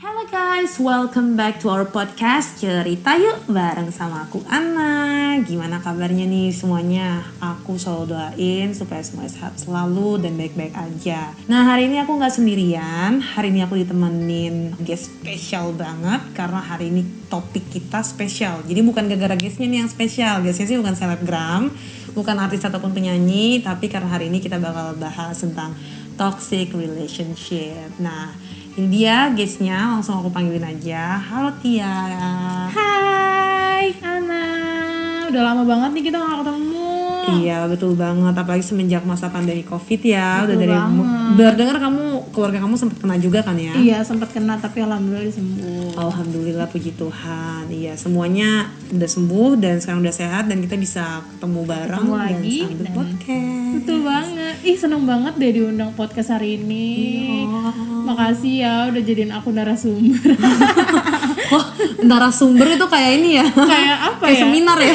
Halo guys, welcome back to our podcast Cerita Yuk bareng sama aku Anna. Gimana kabarnya nih semuanya? Aku selalu doain supaya semua sehat selalu dan baik-baik aja. Nah hari ini aku nggak sendirian. Hari ini aku ditemenin guest spesial banget Karena hari ini topik kita spesial. Jadi bukan gara-gara guestnya nih yang spesial. Guestnya sih bukan selebgram Bukan artis ataupun penyanyi Tapi karena hari ini kita bakal bahas tentang toxic relationship. Nah ini dia guestnya, langsung aku panggilin aja. Halo Tia. Hai Ana, udah lama banget nih kita gak ketemu. Iya betul banget, apalagi semenjak masa pandemi covid ya. Betul udah dari dengar kamu keluarga kamu sempat kena juga kan ya? Iya sempat kena tapi alhamdulillah disembuh. Alhamdulillah puji Tuhan. Iya semuanya udah sembuh dan sekarang udah sehat dan kita bisa ketemu bareng Ketemu dan lagi sambil dan- podcast. Betul banget. Ih seneng banget deh diundang podcast hari ini. Makasih ya udah jadiin aku narasumber. Wah narasumber itu kayak ini ya? Kayak apa kayak ya? seminar ya?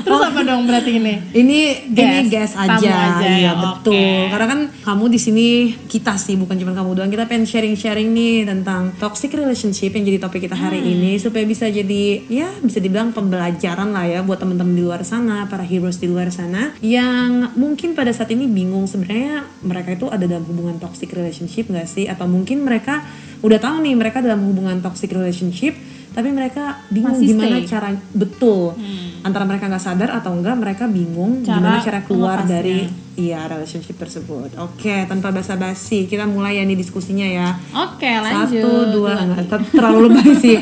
Terus apa dong berarti ini? ini ini Guest, guest tamu aja, aja iya ya, betul. oke. Karena kan kamu di sini kita sih bukan cuma kamu doang, kita pengen sharing-sharing nih tentang toxic relationship yang jadi topik kita hari Hmm. ini supaya bisa jadi ya bisa dibilang pembelajaran lah ya buat teman-teman di luar sana, para heroes di luar sana yang mungkin pada saat ini bingung sebenarnya mereka itu ada dalam hubungan toxic relationship nggak sih? Atau mungkin mereka udah tahu nih mereka dalam hubungan toxic relationship tapi mereka bingung Masih gimana stay. Hmm. cara betul antara mereka nggak sadar atau enggak mereka bingung Cara gimana cara keluar melepasnya. dari iya relationship tersebut. Oke, tanpa basa-basi kita mulai ya nih diskusinya ya. Oke lanjut. Satu, dua, enggak ter- terlalu lebay sih.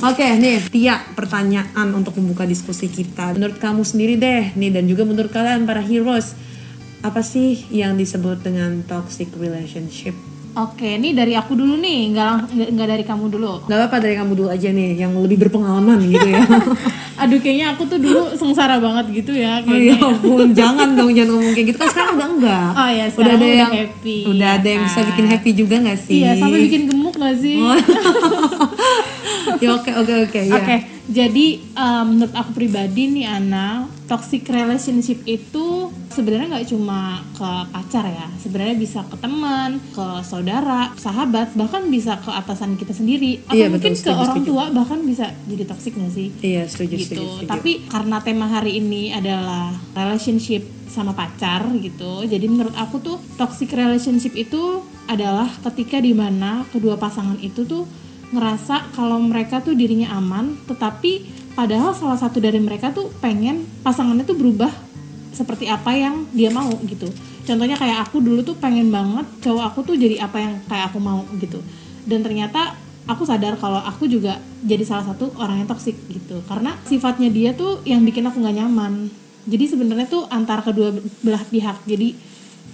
Oke, nih Tia, pertanyaan untuk membuka diskusi kita. Menurut kamu sendiri deh, nih dan juga menurut kalian para heroes, apa sih yang disebut dengan toxic relationship? Oke, ini dari aku dulu nih, nggak nggak nggak dari kamu dulu. Gak apa-apa dari kamu dulu aja nih, yang lebih berpengalaman gitu ya. Aduh kayaknya aku tuh dulu sengsara banget gitu ya Oh iya kayaknya. ampun, jangan dong, jangan ngomong kayak gitu kan sekarang udah enggak. Oh iya, udah ada udah yang happy, Udah ya ada yang bisa kan? bikin happy juga gak sih? Iya, sampai bikin gemuk gak sih? ya oke oke oke ya. Oke, jadi um, menurut aku pribadi nih Ana, toxic relationship itu sebenarnya nggak cuma ke pacar ya, sebenarnya bisa ke teman, ke saudara, sahabat, bahkan bisa ke atasan kita sendiri, atau Iya, mungkin betul, ke setuju, orang setuju. tua bahkan bisa jadi toxic nggak sih? Iya setuju gitu. setuju setuju. Tapi karena tema hari ini adalah relationship sama pacar gitu, jadi menurut aku tuh toxic relationship itu adalah ketika di mana kedua pasangan itu tuh ngerasa kalau mereka tuh dirinya aman, tetapi padahal salah satu dari mereka tuh pengen pasangannya tuh berubah seperti apa yang dia mau gitu. Contohnya kayak aku dulu tuh pengen banget cowok aku tuh jadi apa yang kayak aku mau gitu. Dan ternyata aku sadar kalau aku juga jadi salah satu orang yang toksik gitu. Karena sifatnya dia tuh yang bikin aku nggak nyaman. Jadi sebenarnya tuh antara kedua belah pihak. Jadi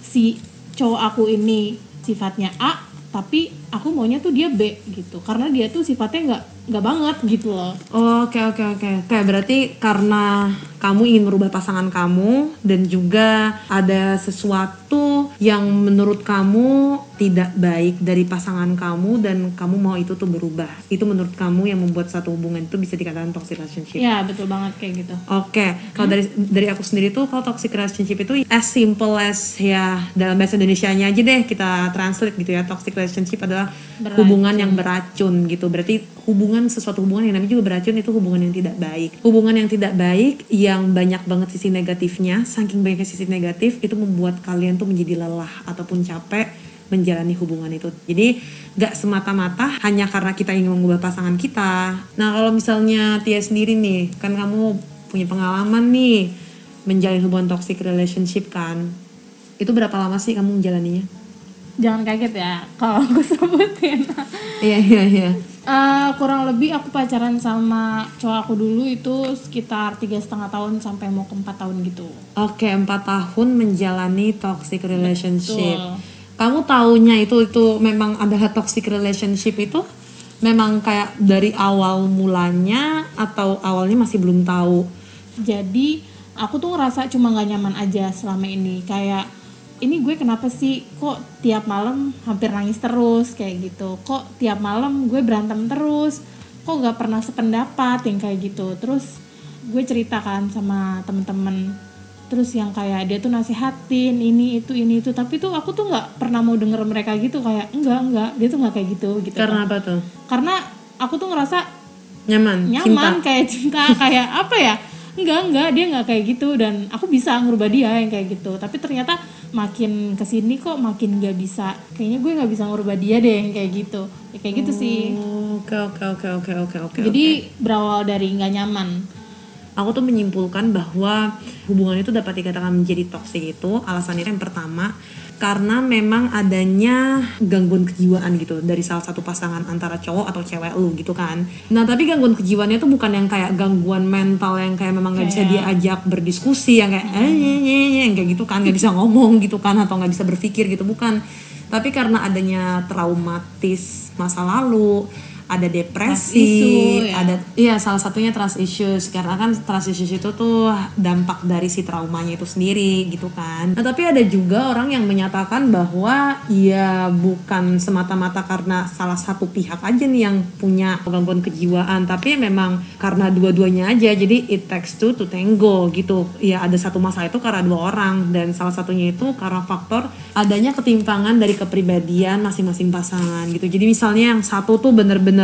si cowok aku ini sifatnya A tapi aku maunya tuh dia B gitu karena dia tuh sifatnya nggak nggak banget gitu loh Oh, Oke oke oke oke berarti karena kamu ingin merubah pasangan kamu dan juga ada sesuatu yang menurut kamu tidak baik dari pasangan kamu dan kamu mau itu tuh berubah itu menurut kamu yang membuat satu hubungan itu bisa dikatakan toxic relationship. ya betul banget kayak gitu Oke, kalau dari dari aku sendiri tuh kalau toxic relationship itu as simple as ya dalam bahasa Indonesianya aja deh kita translate gitu ya. Toxic relationship adalah Beracun. hubungan yang beracun gitu. Berarti hubungan sesuatu hubungan yang namanya juga beracun itu hubungan yang tidak baik. Hubungan yang tidak baik yang banyak banget sisi negatifnya, saking banyaknya sisi negatif itu membuat kalian tuh menjadi lelah ataupun capek menjalani hubungan itu. Jadi gak semata-mata hanya karena kita ingin mengubah pasangan kita. Nah kalau misalnya Tia sendiri nih, kan kamu punya pengalaman nih menjalin hubungan toxic relationship kan. Itu berapa lama sih kamu menjalaninya? jangan kaget ya kalau aku sebutin Iya iya iya. Eh, kurang lebih aku pacaran sama cowok aku dulu itu sekitar tiga setengah tahun sampai mau ke empat tahun gitu Oke empat tahun menjalani toxic relationship. Betul. Kamu taunya itu itu memang adalah toxic relationship itu memang kayak dari awal mulanya atau awalnya masih belum tahu? jadi aku tuh ngerasa cuma nggak nyaman aja selama ini kayak ini gue kenapa sih? Kok tiap malam hampir nangis terus? Kayak gitu. Kok tiap malam gue berantem terus? Kok nggak pernah sependapat? Yang kayak gitu. Terus gue ceritakan sama temen-temen. Terus yang kayak dia tuh nasihatin ini itu ini itu. Tapi tuh aku tuh nggak pernah mau denger mereka gitu. Kayak enggak enggak. Dia tuh nggak kayak gitu gitu Karena kan. apa tuh? karena aku tuh ngerasa Nyaman, nyaman cinta. kayak cinta kayak apa ya enggak enggak dia nggak kayak gitu. Dan aku bisa ngerubah dia yang kayak gitu. Tapi ternyata makin ke sini kok makin nggak bisa. Kayaknya gue nggak bisa ngerubah dia deh yang kayak gitu. Ya, kayak gitu sih. Oke oke oke oke oke oke. jadi berawal dari nggak nyaman. Aku tuh menyimpulkan bahwa hubungan itu dapat dikatakan menjadi toksik itu. Alasannya yang pertama karena memang adanya gangguan kejiwaan gitu dari salah satu pasangan antara cowok atau cewek lu gitu kan. Nah tapi gangguan kejiwaannya tuh bukan yang kayak gangguan mental yang kayak memang nggak bisa diajak berdiskusi yang kayak eh nye, nye, nye, yang kayak gitu kan nggak bisa ngomong gitu kan atau nggak bisa berpikir gitu bukan. Tapi karena adanya traumatis masa lalu, ada depresi, issue, ya. ada iya salah satunya trust issues karena kan trust issues itu tuh dampak dari si traumanya itu sendiri gitu kan. Nah tapi ada juga orang yang menyatakan bahwa ya bukan semata-mata karena salah satu pihak aja nih yang punya gangguan kejiwaan tapi memang karena dua-duanya aja jadi it takes two to tango gitu. Ya ada satu masalah itu karena dua orang dan salah satunya itu karena faktor adanya ketimpangan dari kepribadian masing-masing pasangan gitu. Jadi misalnya yang satu tuh bener-bener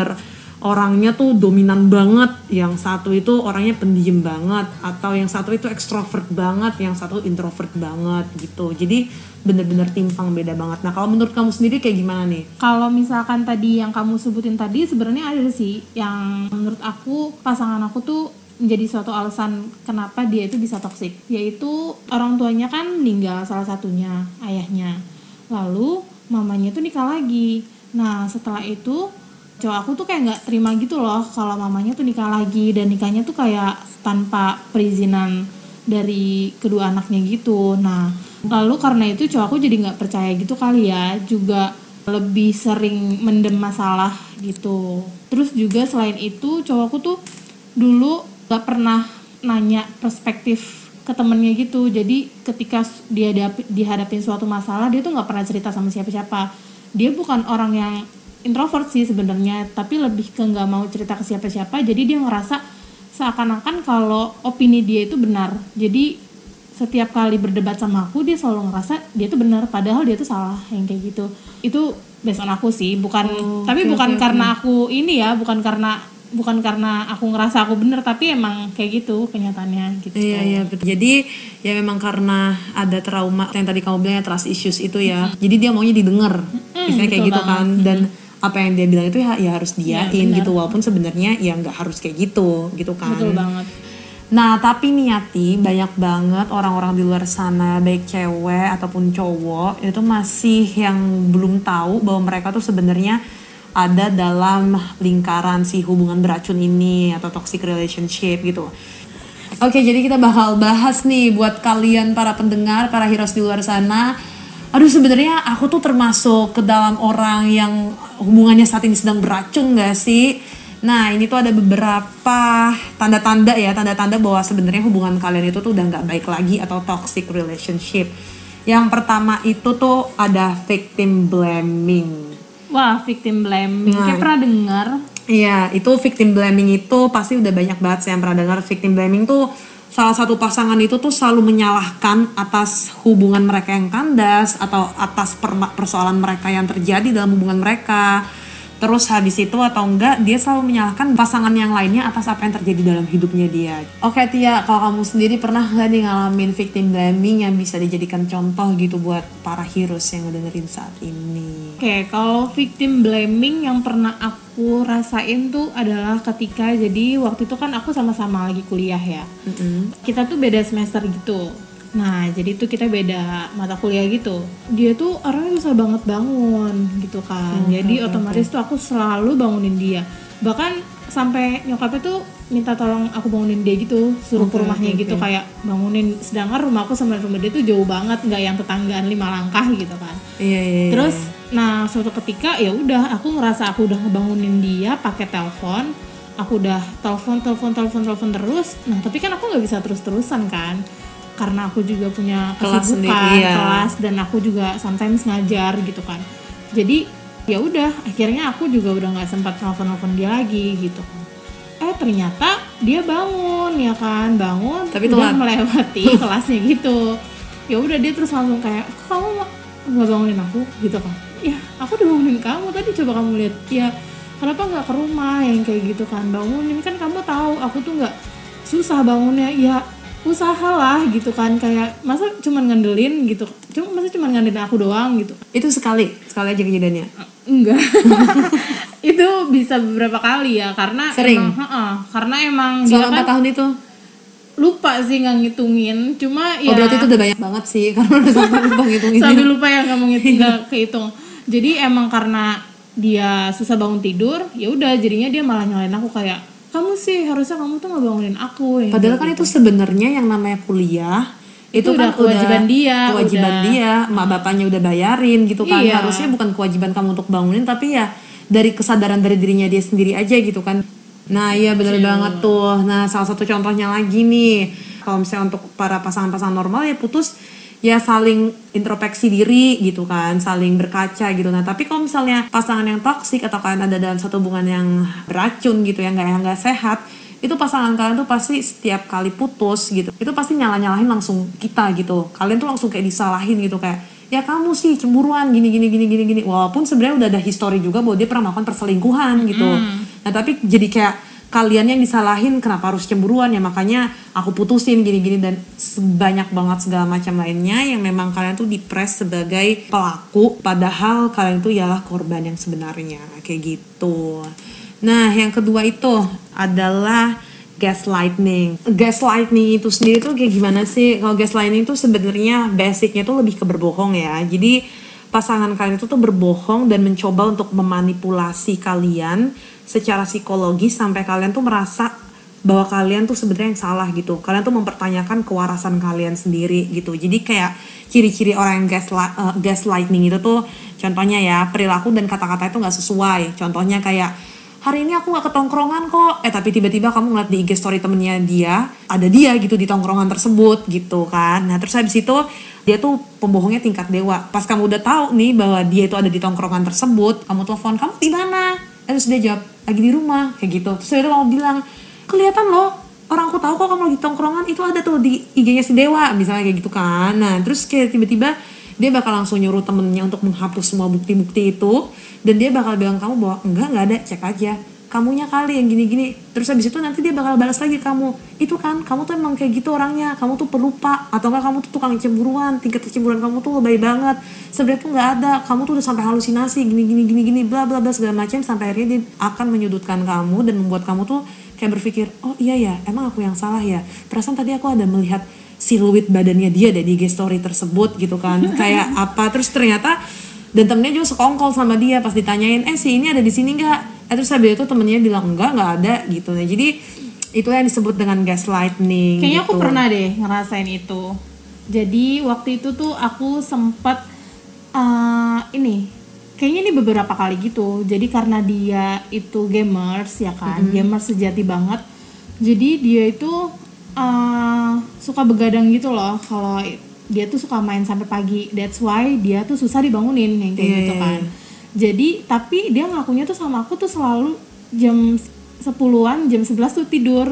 orangnya tuh dominan banget, yang satu itu orangnya pendiam banget, atau yang satu itu ekstrovert banget, yang satu introvert banget gitu. Jadi bener-bener timpang beda banget. Nah kalau menurut kamu sendiri kayak gimana nih? kalau misalkan tadi yang kamu sebutin tadi sebenarnya ada sih yang menurut aku pasangan aku tuh menjadi suatu alasan kenapa dia itu bisa toksik yaitu orang tuanya kan meninggal salah satunya ayahnya lalu mamanya tuh nikah lagi nah setelah itu cowok aku tuh kayak nggak terima gitu loh kalau mamanya tuh nikah lagi dan nikahnya tuh kayak tanpa perizinan dari kedua anaknya gitu. Nah lalu karena itu cowok aku jadi nggak percaya gitu kali ya juga lebih sering mendem masalah gitu. Terus juga selain itu cowokku tuh dulu gak pernah nanya perspektif ke temennya gitu. Jadi ketika dia dihadapi- dihadapin suatu masalah dia tuh nggak pernah cerita sama siapa-siapa. Dia bukan orang yang introvert sih sebenarnya tapi lebih ke nggak mau cerita ke siapa-siapa jadi dia ngerasa seakan-akan kalau opini dia itu benar. Jadi setiap kali berdebat sama aku dia selalu ngerasa dia tuh benar padahal dia tuh salah yang kayak gitu. Itu based on aku sih bukan Oh, tapi oke, bukan oke, karena aku ini ya bukan karena bukan karena aku ngerasa aku bener tapi emang kayak gitu kenyataannya gitu Iya iya betul. Jadi ya memang karena ada trauma yang tadi kamu bilang ya trust issues itu ya. Jadi dia maunya didengar. Misalnya kayak betul gitu kan. dan apa yang dia bilang itu ya, ya harus diain benar. gitu walaupun sebenarnya ya nggak harus kayak gitu gitu kan. betul banget Nah, tapi nih Yati, banyak banget orang-orang di luar sana, baik cewek ataupun cowok, itu masih yang belum tahu bahwa mereka tuh sebenarnya ada dalam lingkaran si hubungan beracun ini atau toxic relationship gitu. Oke, jadi kita bakal bahas nih buat kalian para pendengar, para heroes di luar sana. Aduh, sebenarnya aku tuh termasuk ke dalam orang yang hubungannya saat ini sedang beracun gak sih? Nah, ini tuh ada beberapa tanda-tanda ya, tanda-tanda bahwa sebenarnya hubungan kalian itu tuh udah nggak baik lagi atau toxic relationship. Yang pertama itu tuh ada victim blaming. wah victim blaming Nah. kayak pernah dengar Iya, itu victim blaming itu pasti udah banyak banget sih yang pernah dengar victim blaming tuh salah satu pasangan itu tuh selalu menyalahkan atas hubungan mereka yang kandas atau atas persoalan mereka yang terjadi dalam hubungan mereka. Terus habis itu atau enggak dia selalu menyalahkan pasangan yang lainnya atas apa yang terjadi dalam hidupnya dia. Oke Tia, kalau kamu sendiri pernah nggak nih ngalamin victim blaming yang bisa dijadikan contoh gitu buat para heroes yang ngedengerin saat ini? Oke, kalau victim blaming yang pernah aku rasain tuh adalah ketika jadi waktu itu kan aku sama-sama lagi kuliah ya. Mm-mm. Kita tuh beda semester gitu. Nah, jadi tuh kita beda mata kuliah gitu. Dia tuh orangnya susah banget bangun gitu kan. jadi otomatis tuh aku selalu bangunin dia. Bahkan sampai nyokapnya tuh minta tolong aku bangunin dia gitu, suruh ke Oke, rumahnya oke, gitu kayak bangunin. Sedangkan rumah aku sama rumah dia tuh jauh banget, nggak yang tetanggaan lima langkah gitu kan. Iya, iya, iya. Terus nah suatu ketika ya udah aku ngerasa aku udah ngebangunin dia pakai telepon. Aku udah telepon telepon telepon telepon terus. Nah, tapi kan aku nggak bisa terus-terusan kan. Karena aku juga punya Kelas kesibukan sendiri, iya. kelas dan aku juga sometimes ngajar gitu kan. Jadi ya udah akhirnya aku juga udah nggak sempat telepon-telepon dia lagi gitu. Kan. eh ternyata dia bangun ya kan? Bangun Tapi udah telat. melewati kelasnya gitu. Ya udah dia terus langsung kayak "Kok kamu nggak bangunin aku? Gitu kan. Ya aku udah bangunin kamu. Tadi coba kamu lihat. Ya kenapa nggak ke rumah? Yang kayak gitu kan. Bangunin kan kamu tahu aku tuh nggak susah bangunnya. Ya usahalah gitu kan kayak masa cuman ngandelin gitu cuma masa cuman ngandelin aku doang gitu Itu sekali, sekali aja kejadiannya. enggak itu bisa beberapa kali ya karena Sering? emang, heeh, karena emang Selama kan 4 tahun itu. lupa sih nggak ngitungin cuma ya Oh berarti itu udah banyak banget sih karena udah sampai lupa ngitungin. sampai lupa ya nggak menghitung nggak kehitung jadi emang karena dia susah bangun tidur ya udah jadinya dia malah nyalain aku kayak kamu sih harusnya kamu tuh nggak bangunin aku ya Padahal kan itu sebenarnya yang namanya kuliah itu, Itu kan udah kewajiban dia, kewajiban udah. dia, mak bapaknya udah bayarin gitu kan. Iya. Harusnya bukan kewajiban kamu untuk bangunin tapi ya dari kesadaran dari dirinya dia sendiri aja gitu kan. Nah, iya bener banget tuh. Nah, salah satu contohnya lagi nih. Kalau misalnya untuk para pasangan-pasangan normal ya putus ya saling introspeksi diri gitu kan, saling berkaca gitu. Nah, tapi kalau misalnya pasangan yang toksik atau kalian ada dalam satu hubungan yang beracun gitu yang nggak yang nggak sehat, itu pasangan kalian tuh pasti setiap kali putus gitu itu pasti nyala nyalahin langsung kita gitu. Kalian tuh langsung kayak disalahin gitu kayak ya kamu sih cemburuan gini gini gini gini gini. Walaupun sebenarnya udah ada histori juga bahwa dia pernah melakukan perselingkuhan gitu. Nah tapi jadi kayak kalian yang disalahin kenapa harus cemburuan ya makanya aku putusin gini-gini dan sebanyak banget segala macam lainnya yang memang kalian tuh dipres sebagai pelaku padahal kalian tuh ialah korban yang sebenarnya kayak gitu Nah, yang kedua itu adalah gaslighting. Gaslighting itu sendiri tuh kayak gimana sih? Kalau gaslighting itu sebenarnya basicnya tuh lebih ke berbohong ya. Jadi pasangan kalian itu tuh berbohong dan mencoba untuk memanipulasi kalian secara psikologis sampai kalian tuh merasa bahwa kalian tuh sebenarnya yang salah gitu. Kalian tuh mempertanyakan kewarasan kalian sendiri gitu. Jadi kayak ciri-ciri orang yang gaslight, eh, gaslighting itu tuh contohnya ya perilaku dan kata-kata itu nggak sesuai. Contohnya kayak hari ini aku nggak ketongkrongan kok. Eh tapi tiba-tiba kamu ngeliat di IG story temennya dia ada dia gitu di tongkrongan tersebut gitu kan. Nah terus habis itu dia tuh pembohongnya tingkat dewa. Pas kamu udah tahu nih bahwa dia itu ada di tongkrongan tersebut kamu telepon kamu di mana? Eh, terus dia jawab lagi di rumah kayak gitu. Terus itu kamu bilang kelihatan loh orang aku tahu kok kamu lagi tongkrongan itu ada tuh di IG-nya si Dewa misalnya kayak gitu kan. Nah terus kayak tiba-tiba dia bakal langsung nyuruh temennya untuk menghapus semua bukti-bukti itu dan dia bakal bilang kamu bahwa enggak nggak ada cek aja. Kamunya kali yang gini-gini. Terus habis itu nanti dia bakal balas lagi kamu. Itu kan kamu tuh emang kayak gitu orangnya. Kamu tuh pelupa. Atau enggak kamu tuh tukang cemburuan. Tingkat kecemburuan kamu tuh lebay banget. Sebenarnya tuh nggak ada. Kamu tuh udah sampai halusinasi. Gini gini gini gini bla bla bla segala macam sampai akhirnya dia akan menyudutkan kamu dan membuat kamu tuh kayak berpikir oh iya ya emang aku yang salah ya? Perasaan tadi aku ada melihat siluet badannya dia deh di story tersebut gitu kan. Kayak apa. Terus ternyata dan temennya juga sekongkol sama dia pas ditanyain eh si ini ada di sini nggak eh terus habis itu temennya bilang enggak nggak ada gitu nah jadi itu yang disebut dengan gaslighting Kayaknya aku gitu. pernah deh ngerasain itu. Jadi waktu itu tuh aku sempat eh, ini kayaknya ini beberapa kali gitu. Jadi karena dia itu gamers ya kan, gamers sejati banget. Jadi dia itu eh, suka begadang gitu loh kalau dia tuh suka main sampai pagi. That's why dia tuh susah dibangunin yang kayak Iya, gitu iya, kan. iya. Jadi tapi dia ngakunya tuh sama aku tuh selalu jam 10-an, jam 11 tuh tidur.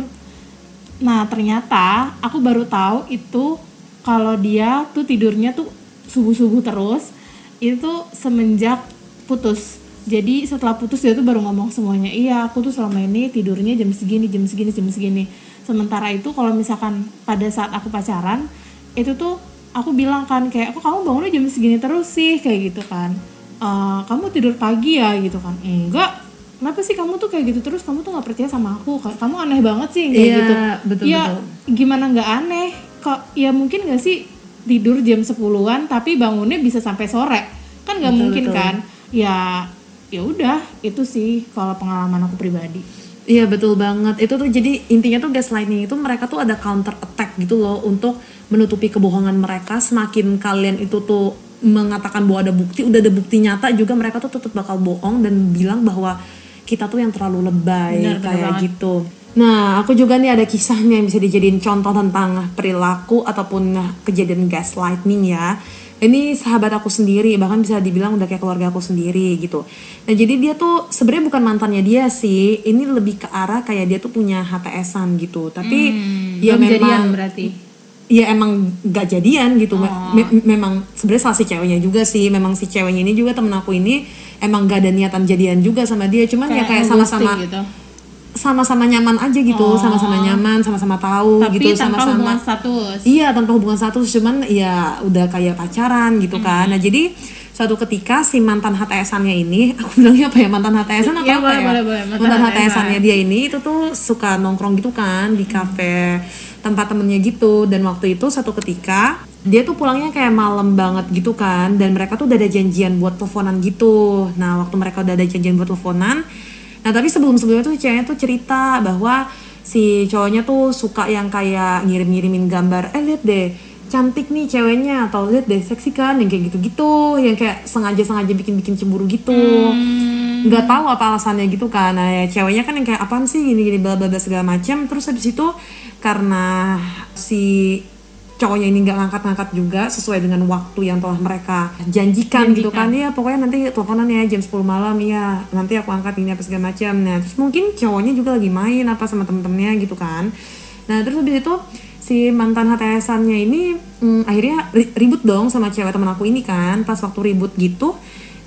Nah ternyata aku baru tahu itu kalau dia tuh tidurnya tuh subuh-subuh terus itu semenjak putus. Jadi setelah putus dia tuh baru ngomong semuanya. Iya aku tuh selama ini tidurnya jam segini, jam segini, jam segini. Sementara itu kalau misalkan pada saat aku pacaran itu tuh aku bilang kan kayak kok kamu bangunnya jam segini terus sih? Kayak gitu kan. "Eh, kamu tidur pagi ya? Gitu kan. Enggak, kenapa sih kamu tuh kayak gitu terus? Kamu tuh nggak percaya sama aku. Kamu aneh banget sih kayak Iya, gitu. betul, ya betul. gimana nggak aneh? Kok ya mungkin nggak sih tidur jam 10-an tapi bangunnya bisa sampai sore? Kan nggak mungkin betul. kan. Ya ya udah itu sih kalau pengalaman aku pribadi Iya betul banget. Itu tuh jadi intinya tuh gaslighting itu mereka tuh ada counter attack gitu loh untuk menutupi kebohongan mereka. Semakin kalian itu tuh mengatakan bahwa ada bukti, udah ada bukti nyata juga mereka tuh tetap bakal bohong dan bilang bahwa kita tuh yang terlalu lebay benar kayak gitu. Nah, aku juga nih ada kisahnya yang bisa dijadiin contoh tentang perilaku ataupun kejadian gaslighting ya. Ini sahabat aku sendiri bahkan bisa dibilang udah kayak keluarga aku sendiri gitu. Nah jadi dia tuh sebenarnya bukan mantannya dia sih. Ini lebih ke arah kayak dia tuh punya HTSan gitu. Tapi ya Belum jadian memang berarti. ya emang gak jadian gitu. Me- memang sebenarnya salah si ceweknya juga sih. Memang si ceweknya ini juga temen aku ini emang gak ada niatan jadian juga sama dia. Cuman ya kayak sama-sama gitu. Sama-sama nyaman aja gitu sama-sama nyaman sama-sama tahu Tapi gitu tanpa sama-sama hubungan status. Iya tanpa hubungan status cuman ya udah kayak pacaran gitu kan. Nah jadi suatu ketika si mantan HTS-annya ini, aku bilangnya apa ya mantan HTS-an atau Iya, apa boleh, ya? boleh, boleh. Mantan Mantan HTS-an. HTS-annya dia ini itu tuh suka nongkrong gitu kan di kafe tempat temennya gitu dan waktu itu satu ketika dia tuh pulangnya kayak malam banget gitu kan dan mereka tuh udah ada janjian buat teleponan gitu. Nah waktu mereka udah ada janjian buat teleponan, nah tapi sebelum sebelumnya tuh ceweknya tuh cerita bahwa si cowoknya tuh suka yang kayak ngirim-ngirimin gambar eh lihat deh cantik nih ceweknya atau lihat deh seksi kan? Yang kayak gitu-gitu yang kayak sengaja-sengaja bikin-bikin cemburu gitu. Nggak tahu apa alasannya gitu kan. Nah ya ceweknya kan yang kayak apaan sih gini-gini bla bla bla segala macam terus habis itu karena si cowoknya ini nggak ngangkat-ngangkat juga sesuai dengan waktu yang telah mereka janjikan, gitu kan. Ya pokoknya nanti teleponan ya jam 10 malam. Ya nanti aku angkat ini apa segala macam. Nah terus mungkin cowoknya juga lagi main apa sama temen-temennya gitu kan. Nah terus habis itu si mantan HTS-annya ini mm, akhirnya ri- ribut dong sama cewek temen aku ini kan. Pas waktu ribut gitu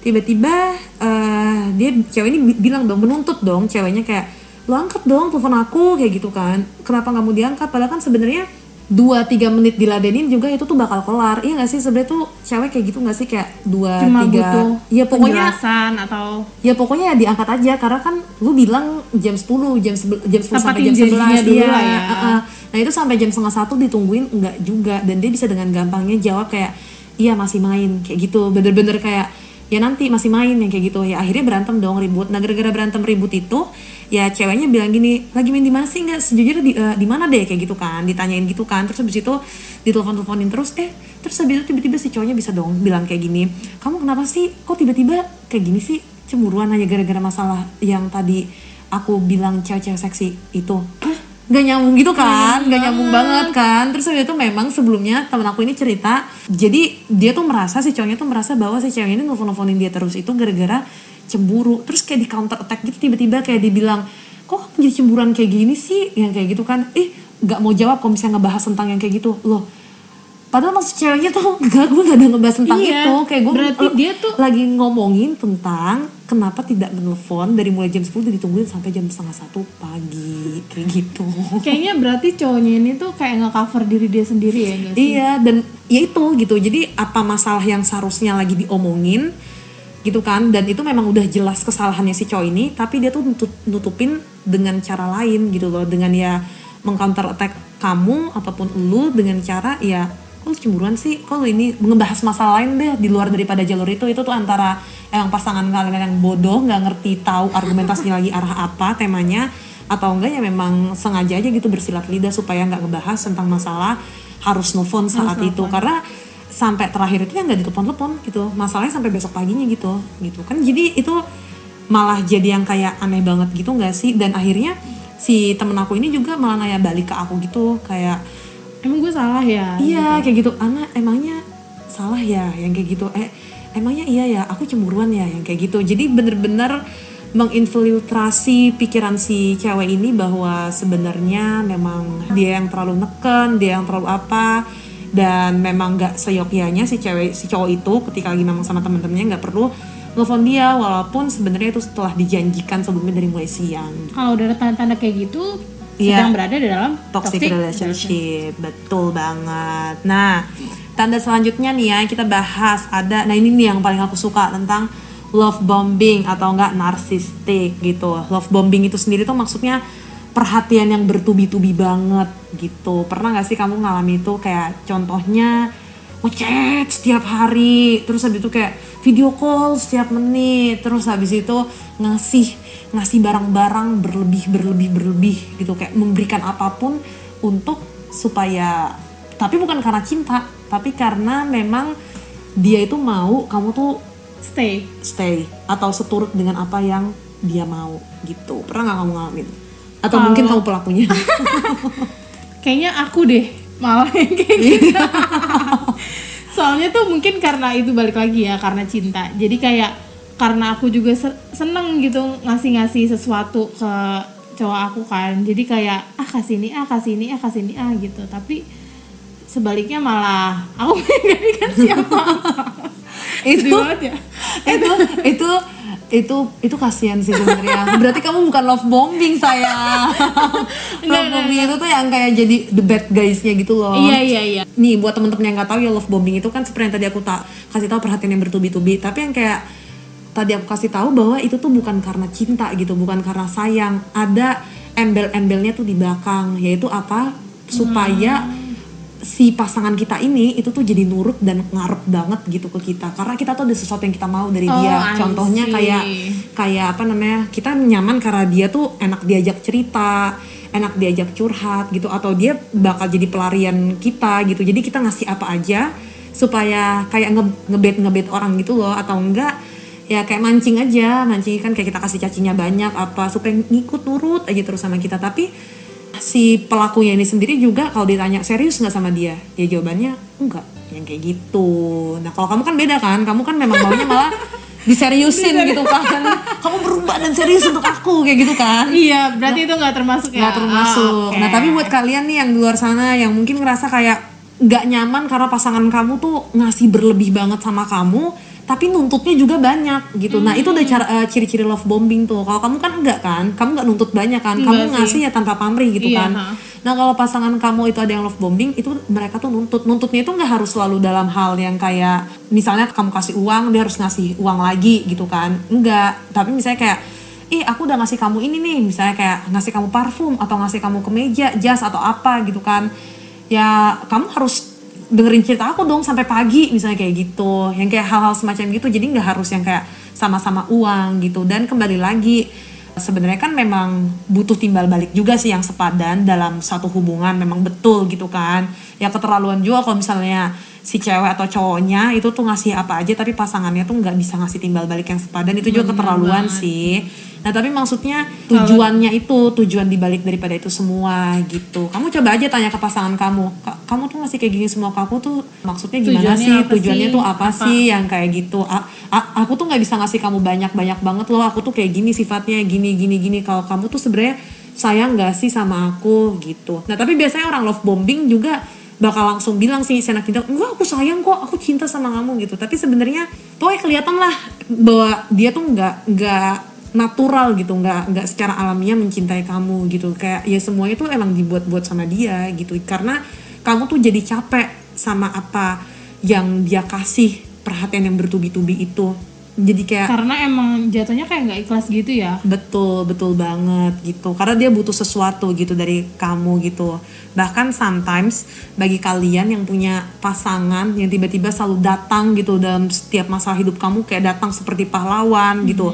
tiba-tiba eh, dia cewek ini bi- bilang dong menuntut dong ceweknya kayak lo angkat dong telepon aku kayak gitu kan. Kenapa nggak mau diangkat? Padahal kan sebenarnya dua tiga menit diladenin juga itu tuh bakal kelar. Iya gak sih? Sebenarnya tuh cewek kayak gitu gak sih? Kayak dua Cuma tiga butuh ya pokoknya atau ya pokoknya ya diangkat aja. Karena kan lu bilang jam 10 jam jam 10 sampai jam 11 janjinya dulu iya, lah ya. uh-uh. nah itu sampai jam setengah satu ditungguin enggak juga. Dan dia bisa dengan gampangnya jawab kayak iya masih main. Kayak gitu. Bener-bener kayak ya nanti masih main yang kayak gitu. Ya akhirnya berantem dong ribut. Nah gara-gara berantem ribut itu ya ceweknya bilang gini lagi main di mana sih? Nggak sejujurnya di, eh, di mana deh? Kayak gitu kan ditanyain gitu kan. Terus habis itu ditelepon teleponin terus eh terus habis itu tiba-tiba si cowoknya bisa dong bilang kayak gini kamu kenapa sih? Kok tiba-tiba kayak gini sih? Cemburuan hanya gara-gara masalah yang tadi aku bilang cewek-cewek seksi itu nggak nyambung gitu kan? Nggak nyambung banget kan? Terus habis itu memang sebelumnya temen aku ini cerita jadi dia tuh merasa si cowoknya tuh merasa bahwa si cewek ini nelfon-nelfonin dia terus itu gara-gara cemburu. Terus kayak di counter attack gitu tiba-tiba kayak dibilang kok kamu jadi cemburuan kayak gini sih? Yang kayak gitu kan. Eh nggak mau jawab kalau misalnya ngebahas tentang yang kayak gitu. Loh padahal maksud ceweknya tuh enggak gue gak ada ngebahas tentang Iya, itu. Kayak gue berarti dia tuh- lagi ngomongin tentang kenapa tidak menelpon dari mulai jam 10 udah ditungguin sampai jam setengah satu pagi. Kayak gitu. Kayaknya berarti cowoknya ini tuh kayak nge-cover diri dia sendiri ya nggak sih? Iya dan ya itu gitu. Jadi apa masalah yang seharusnya lagi diomongin gitu kan. Dan itu memang udah jelas kesalahannya si cowok ini tapi dia tuh nutut- nutupin dengan cara lain gitu loh. Dengan ya mengcounter attack kamu ataupun lu dengan cara ya kok lu cemburuan sih? Kok lu ini ngebahas masalah lain deh di luar daripada jalur itu? Itu tuh antara emang pasangan kalian yang bodoh nggak ngerti tahu argumentasinya lagi arah apa temanya atau enggak ya memang sengaja aja gitu bersilat lidah supaya nggak ngebahas tentang masalah harus nelfon saat itu. karena sampai terakhir itu ya nggak ditelepon-telepon gitu. Masalahnya sampai besok paginya gitu gitu. Kan jadi itu malah jadi yang kayak aneh banget gitu nggak sih? Dan akhirnya si temen aku ini juga malah nanya balik ke aku gitu kayak Emang gue salah ya? iya kayak gitu. Anak emangnya salah ya? Yang kayak gitu. Eh emangnya iya ya? Aku cemburuan ya? Yang kayak gitu. Jadi bener-bener menginfiltrasi pikiran si cewek ini bahwa sebenarnya memang dia yang terlalu neken dia yang terlalu apa dan memang nggak seyogyanya si cewek si cowok itu ketika lagi memang sama temen-temennya nggak perlu nelfon dia walaupun sebenarnya itu setelah dijanjikan sebelumnya dari mulai siang. Kalau udah ada tanda-tanda kayak gitu, Iya. sedang berada di dalam toxic, relationship. Betul banget. Nah tanda selanjutnya nih ya kita bahas ada nah ini nih yang paling aku suka tentang love bombing atau enggak narsistik gitu. Love bombing itu sendiri tuh maksudnya perhatian yang bertubi-tubi banget gitu. Pernah nggak sih kamu ngalami itu kayak contohnya ngechat setiap hari terus habis itu kayak video call setiap menit terus habis itu ngasih ngasih barang-barang berlebih berlebih berlebih gitu. Kayak memberikan apa pun untuk supaya tapi bukan karena cinta tapi karena memang dia itu mau kamu tuh Stay. stay atau seturut dengan apa yang dia mau gitu. Pernah nggak kamu ngalamin atau mungkin kamu pelakunya. Kayaknya aku deh malah yang kayak gitu. soalnya tuh mungkin karena itu balik lagi ya karena cinta. Jadi kayak karena aku juga se- seneng gitu ngasih-ngasih sesuatu ke cowok aku kan. Jadi kayak ah kasih ini ah kasih ini ah kasih ini ah gitu. Tapi sebaliknya malah aku nggak dikasih apa-apa itu ya itu itu itu itu kasihan sih sebenarnya. Berarti kamu bukan love bombing saya. love bombing itu tuh yang kayak jadi the bad guys-nya gitu loh. iya iya iya Nih buat temen-temen yang nggak tahu ya love bombing itu kan seperti yang tadi aku tak kasih tahu perhatian yang bertubi-tubi. Tapi yang kayak tadi aku kasih tahu bahwa itu tuh bukan karena cinta gitu, bukan karena sayang. Ada embel-embelnya tuh di belakang, yaitu apa? Supaya si pasangan kita ini itu tuh jadi nurut dan ngarep banget gitu ke kita. Karena kita tuh ada sesuatu yang kita mau dari Oh, dia. Contohnya kayak kayak apa namanya kita nyaman karena dia tuh enak diajak cerita enak diajak curhat gitu atau dia bakal jadi pelarian kita gitu. Jadi kita ngasih apa aja supaya kayak nge ngebet ngebet orang gitu loh atau enggak ya kayak mancing aja. Mancing kan kayak kita kasih cacinya banyak apa supaya ngikut nurut aja terus sama kita. Tapi si pelakunya ini sendiri juga kalau ditanya serius nggak sama dia? Ya jawabannya enggak. Yang kayak gitu. Nah kalau kamu kan beda kan? Kamu kan memang maunya malah diseriusin gitu kan? Kamu berubah dan serius untuk aku kayak gitu kan? Iya berarti itu nggak termasuk ya? nggak termasuk. Ah, oke. Nah tapi buat kalian nih yang di luar sana yang mungkin ngerasa kayak nggak nyaman karena pasangan kamu tuh ngasih berlebih banget sama kamu, tapi nuntutnya juga banyak gitu. Nah itu udah cara eh, ciri-ciri love bombing tuh. Kalau kamu kan enggak kan, kamu nggak nuntut banyak kan, Enggak kamu sih. ngasih ya tanpa pamrih gitu Iya, kan. ha. Nah kalau pasangan kamu itu ada yang love bombing, itu mereka tuh nuntut. Nuntutnya itu nggak harus selalu dalam hal yang kayak misalnya kamu kasih uang, dia harus ngasih uang lagi gitu kan. Enggak. Tapi misalnya kayak ih aku udah ngasih kamu ini nih misalnya kayak ngasih kamu parfum atau ngasih kamu kemeja jas atau apa gitu kan ya kamu harus dengerin cerita aku dong sampai pagi misalnya kayak gitu. Yang kayak hal-hal semacam gitu jadi nggak harus yang kayak sama-sama uang gitu. Dan kembali lagi sebenarnya kan memang butuh timbal balik juga sih yang sepadan dalam satu hubungan memang betul gitu kan. Ya keterlaluan juga kalau misalnya si cewek atau cowoknya itu tuh ngasih apa aja tapi pasangannya tuh nggak bisa ngasih timbal balik yang sepadan. Itu juga keterlaluan sih. Nah tapi maksudnya tujuannya itu tujuan dibalik daripada itu semua gitu. Kamu coba aja tanya ke pasangan kamu "Ka- kamu tuh ngasih kayak gini semua ke aku tuh maksudnya gimana Tujuannya sih? tujuannya sih? tuh apa, Apa? sih yang kayak gitu? A- a- aku tuh nggak bisa ngasih kamu banyak banyak banget loh. Aku tuh kayak gini sifatnya gini gini gini. Kalau kamu tuh sebenarnya sayang gak sih sama aku gitu? Nah tapi biasanya orang love bombing juga bakal langsung bilang sih senak cinta. Enggak aku sayang kok aku cinta sama kamu gitu. Tapi sebenarnya pokoknya kelihatan lah bahwa dia tuh nggak nggak natural gitu nggak nggak secara alamiah mencintai kamu gitu. Kayak ya semuanya tuh emang dibuat-buat sama dia gitu. Karena kamu tuh jadi capek sama apa yang dia kasih perhatian yang bertubi-tubi itu jadi kayak karena emang jatuhnya kayak nggak ikhlas gitu ya Betul, betul banget gitu. Karena dia butuh sesuatu gitu dari kamu gitu. Bahkan sometimes bagi kalian yang punya pasangan yang tiba-tiba selalu datang gitu dalam setiap masalah hidup kamu kayak datang seperti pahlawan gitu.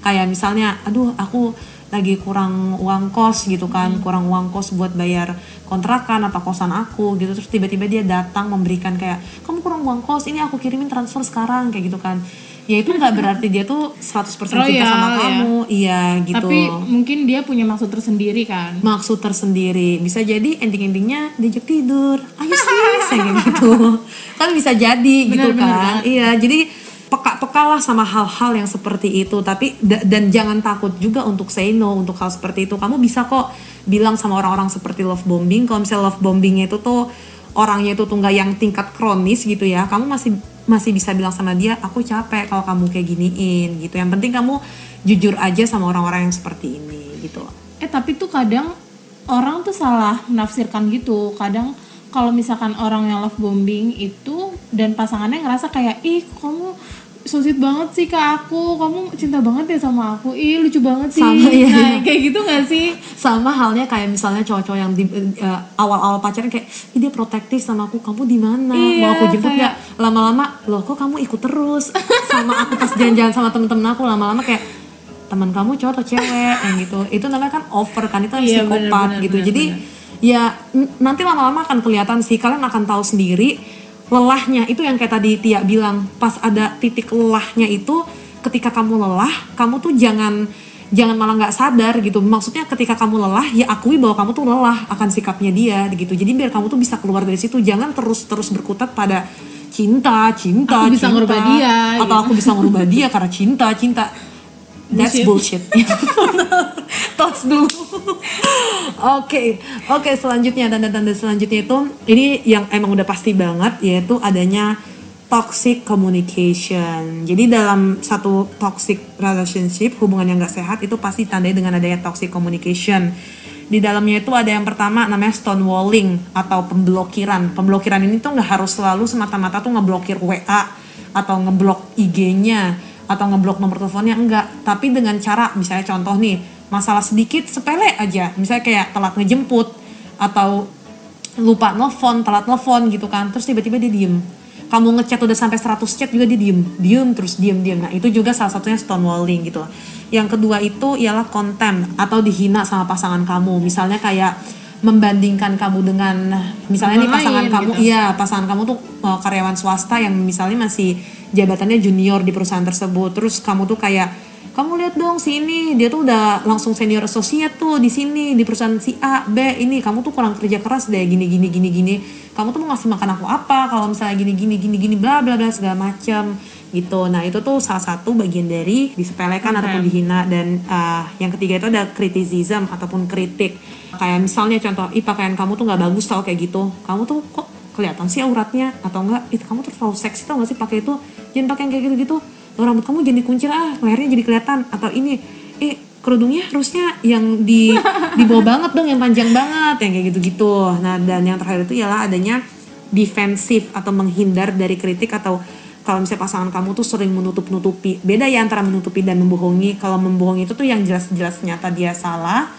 Kayak misalnya, aduh aku lagi kurang uang kos gitu kan, kurang uang kos buat bayar kontrakan apa kosan aku gitu. Terus tiba-tiba dia datang memberikan kayak, kamu kurang uang kos, ini aku kirimin transfer sekarang kayak gitu kan. Ya itu nggak berarti dia tuh 100% cinta Royal, sama ya. kamu. Iya gitu. tapi mungkin dia punya maksud tersendiri kan Maksud tersendiri. Bisa jadi ending-endingnya diajak tidur. Ayo sis, kayak gitu. Kan bisa jadi gitu Bener, bener kan. Iya, jadi peka-peka lah sama hal-hal yang seperti itu. Tapi da- dan jangan takut juga untuk say no untuk hal seperti itu. Kamu bisa kok bilang sama orang-orang seperti love bombing. Kalau misalnya love bombingnya itu tuh orangnya itu tuh nggak yang tingkat kronis gitu ya. Kamu masih masih bisa bilang sama dia, aku capek kalau kamu kayak giniin gitu. Yang penting kamu jujur aja sama orang-orang yang seperti ini gitu. eh tapi tuh kadang orang tuh salah menafsirkan gitu kadang kalau misalkan orang yang love bombing itu dan pasangannya ngerasa kayak ih kamu so sweet banget sih ke aku. Kamu cinta banget ya sama aku? Ih lucu banget sih. Sama, iya, nah iya. kayak gitu gak sih? Sama halnya kayak misalnya cowok-cowok yang di eh, awal-awal pacaran kayak "Ih, dia protektif sama aku. Kamu di mana? Iya, mau aku jemput kayak- nggak? Lama-lama loh kok kamu ikut terus? Sama aku pas jalan-jalan sama temen-temen aku lama-lama kayak teman kamu cowok atau cewek? Yang gitu. Itu namanya kan over kan? Itu Iya, psikopat bener-bener, gitu. bener-bener. jadi ya n- nanti lama-lama akan kelihatan sih. Kalian akan tahu sendiri lelahnya. Itu yang kayak tadi Tia bilang. Pas ada titik lelahnya itu ketika kamu lelah kamu tuh jangan jangan malah nggak sadar gitu. Maksudnya ketika kamu lelah ya akui bahwa kamu tuh lelah akan sikapnya dia gitu. Jadi biar kamu tuh bisa keluar dari situ. Jangan terus terus berkutat pada cinta cinta Aku bisa cinta. dia, atau gitu. aku bisa ngerubah dia karena cinta cinta That's bullshit. Tos dulu. Oke, oke selanjutnya tanda-tanda selanjutnya itu ini yang emang udah pasti banget yaitu adanya toxic communication. Jadi dalam satu toxic relationship hubungan yang gak sehat itu pasti tandai dengan adanya toxic communication. Di dalamnya itu ada yang pertama namanya stonewalling atau pemblokiran. Pemblokiran ini tuh nggak harus selalu semata-mata tuh ngeblokir WA atau ngeblok IG-nya atau ngeblok nomor teleponnya enggak. Tapi dengan cara misalnya contoh nih masalah sedikit sepele aja. Misalnya kayak telat ngejemput atau lupa nelfon telat nelfon gitu kan terus tiba-tiba dia diem. Kamu ngechat udah sampai 100 chat juga dia diem. Diem terus diem diem. Nah itu juga salah satunya stonewalling gitu yang kedua itu ialah contempt atau dihina sama pasangan kamu. Misalnya kayak membandingkan kamu dengan misalnya nih Orang pasangan lain kamu gitu. iya pasangan kamu tuh uh, karyawan swasta yang misalnya masih jabatannya junior di perusahaan tersebut. Terus kamu tuh kayak kamu lihat dong si ini dia tuh udah langsung senior associate tuh di sini di perusahaan si A B ini. Kamu tuh kurang kerja keras deh gini gini gini gini. Kamu tuh mau ngasih makan aku apa? Kalau misalnya gini gini gini gini bla bla bla segala macam gitu. Nah itu tuh salah satu bagian dari disepelekan ataupun dihina. Dan uh, yang ketiga itu ada criticism ataupun kritik. Kayak misalnya contoh ih pakaian kamu tuh nggak bagus tau kayak gitu. Kamu tuh kok kelihatan sih auratnya atau enggak itu kamu tuh terlalu seksi tau gak sih pakai itu jangan pakai yang kayak gitu gitu Loh, rambut kamu jadi dikuncir ah lehernya jadi kelihatan. Atau ini eh kerudungnya harusnya yang di di bawah banget dong yang panjang banget yang kayak gitu gitu nah dan yang terakhir itu ialah adanya defensif atau menghindar dari kritik atau kalau misalnya pasangan kamu tuh sering menutup-nutupi. Beda ya antara menutupi dan membohongi. Kalau membohongi itu tuh yang jelas-jelas nyata dia salah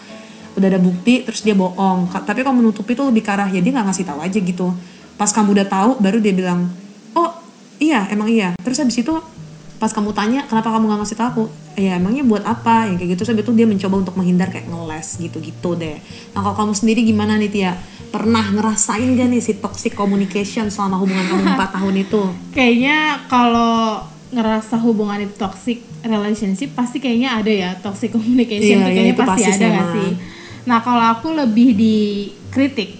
udah ada bukti terus dia bohong. Tapi kalau menutupi tuh lebih ke arah ya dia nggak ngasih tahu aja gitu. Pas kamu udah tahu baru dia bilang oh iya emang iya. Terus habis itu pas kamu tanya kenapa kamu nggak ngasih tahu? Aku ya emangnya buat apa? Yang kayak gitu. Habis itu dia mencoba untuk menghindar kayak ngeles gitu-gitu deh. Nah kalau kamu sendiri gimana nih Tia? Pernah ngerasain gak nih si toxic communication selama hubungan kamu 4 tahun itu? Kayaknya kalau ngerasa hubungan itu toxic relationship pasti kayaknya ada ya toxic Iya, communication tuh. iya, kayaknya itu pasti, pasti ada emang. sih? Nah kalau aku lebih dikritik.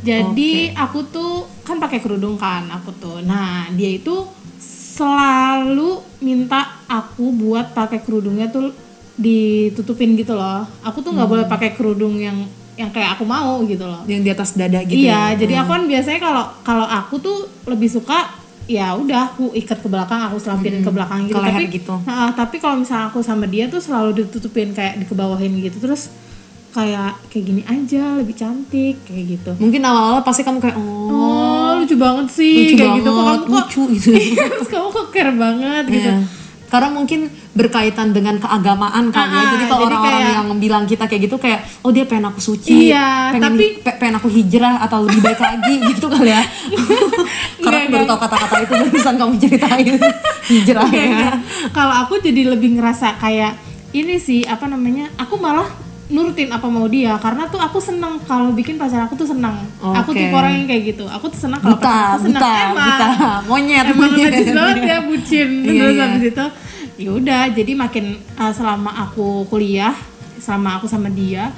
Jadi aku tuh kan pakai kerudung kan aku tuh nah dia itu selalu minta aku buat pakai kerudungnya tuh ditutupin gitu loh aku tuh nggak Hmm. boleh pakai kerudung yang yang kayak aku mau gitu loh yang di atas dada gitu iya, ya jadi aku kan biasanya kalau kalau aku tuh lebih suka ya udah aku ikat ke belakang, aku selapin ke belakang gitu. ke tapi gitu. Nah, tapi kalau misalnya aku sama dia tuh selalu ditutupin kayak dikebawahin gitu. Terus kayak kayak gini aja lebih cantik kayak gitu. mungkin awal-awal pasti kamu kayak oh, Oh, lucu banget sih lucu kayak banget gitu kok kamu kok lucu gitu Iya, terus kamu kok care banget gitu. Iya. Karena mungkin berkaitan dengan keagamaan kan ya. Ah, Jadi kalau jadi orang-orang kayak- yang bilang kita kayak gitu kayak oh dia pengen aku suci, Iya, pengen, tapi- pe- pengen aku hijrah atau lebih baik lagi gitu kali ya. Karena aku baru tahu kata-kata itu barusan kamu ceritain hijrah ya. Iya. Kalau aku jadi lebih ngerasa kayak ini sih apa namanya? Aku malah nurutin apa mau dia karena tuh aku seneng kalau bikin pacar aku tuh seneng. Aku Oke. tipe orang yang kayak gitu. Aku tuh seneng kalau pacar aku seneng. buta, Emang. buta, monyet, Emang monyet. najis banget ya bucin. Iya, Terus iya. habis itu ya udah jadi makin uh, selama aku kuliah, selama aku sama dia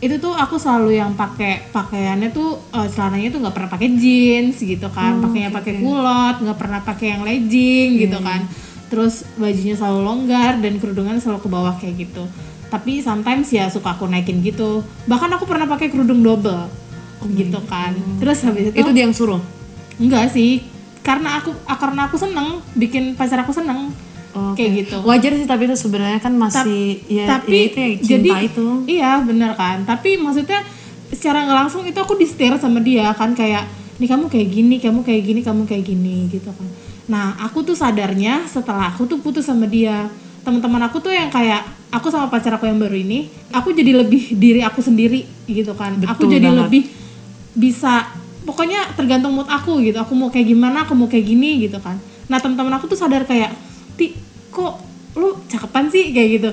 itu tuh aku selalu yang pakai pakaiannya tuh uh, celananya tuh nggak pernah pakai jeans gitu kan Oh, pakainya pakai kulot nggak pernah pakai yang legging gitu Iya, kan terus bajunya selalu longgar dan kerudungan selalu ke bawah kayak gitu tapi sometimes ya suka aku naikin gitu. Bahkan aku pernah pakai kerudung double. Gitu kan. Terus habis itu, Oh, Itu dia yang suruh. enggak sih. Karena aku ah, karena aku seneng bikin pacar aku seneng. Oke. kayak gitu. Wajar sih tapi itu sebenarnya kan masih ya, tapi ya itu ya, cinta jadi itu. iya bener kan. Tapi maksudnya secara nggak langsung itu aku di setir sama dia kan. Kayak nih kamu kayak gini kamu kayak gini kamu kayak gini gitu kan. Nah aku tuh sadarnya setelah aku tuh putus sama dia teman-teman aku tuh yang kayak aku sama pacar aku yang baru ini aku jadi lebih diri aku sendiri gitu kan. Aku Betul jadi banget. lebih bisa pokoknya tergantung mood aku gitu. Aku mau kayak gimana aku mau kayak gini gitu kan. Nah teman-teman aku tuh sadar kayak ti kok lu cakepan sih? Kayak gitu.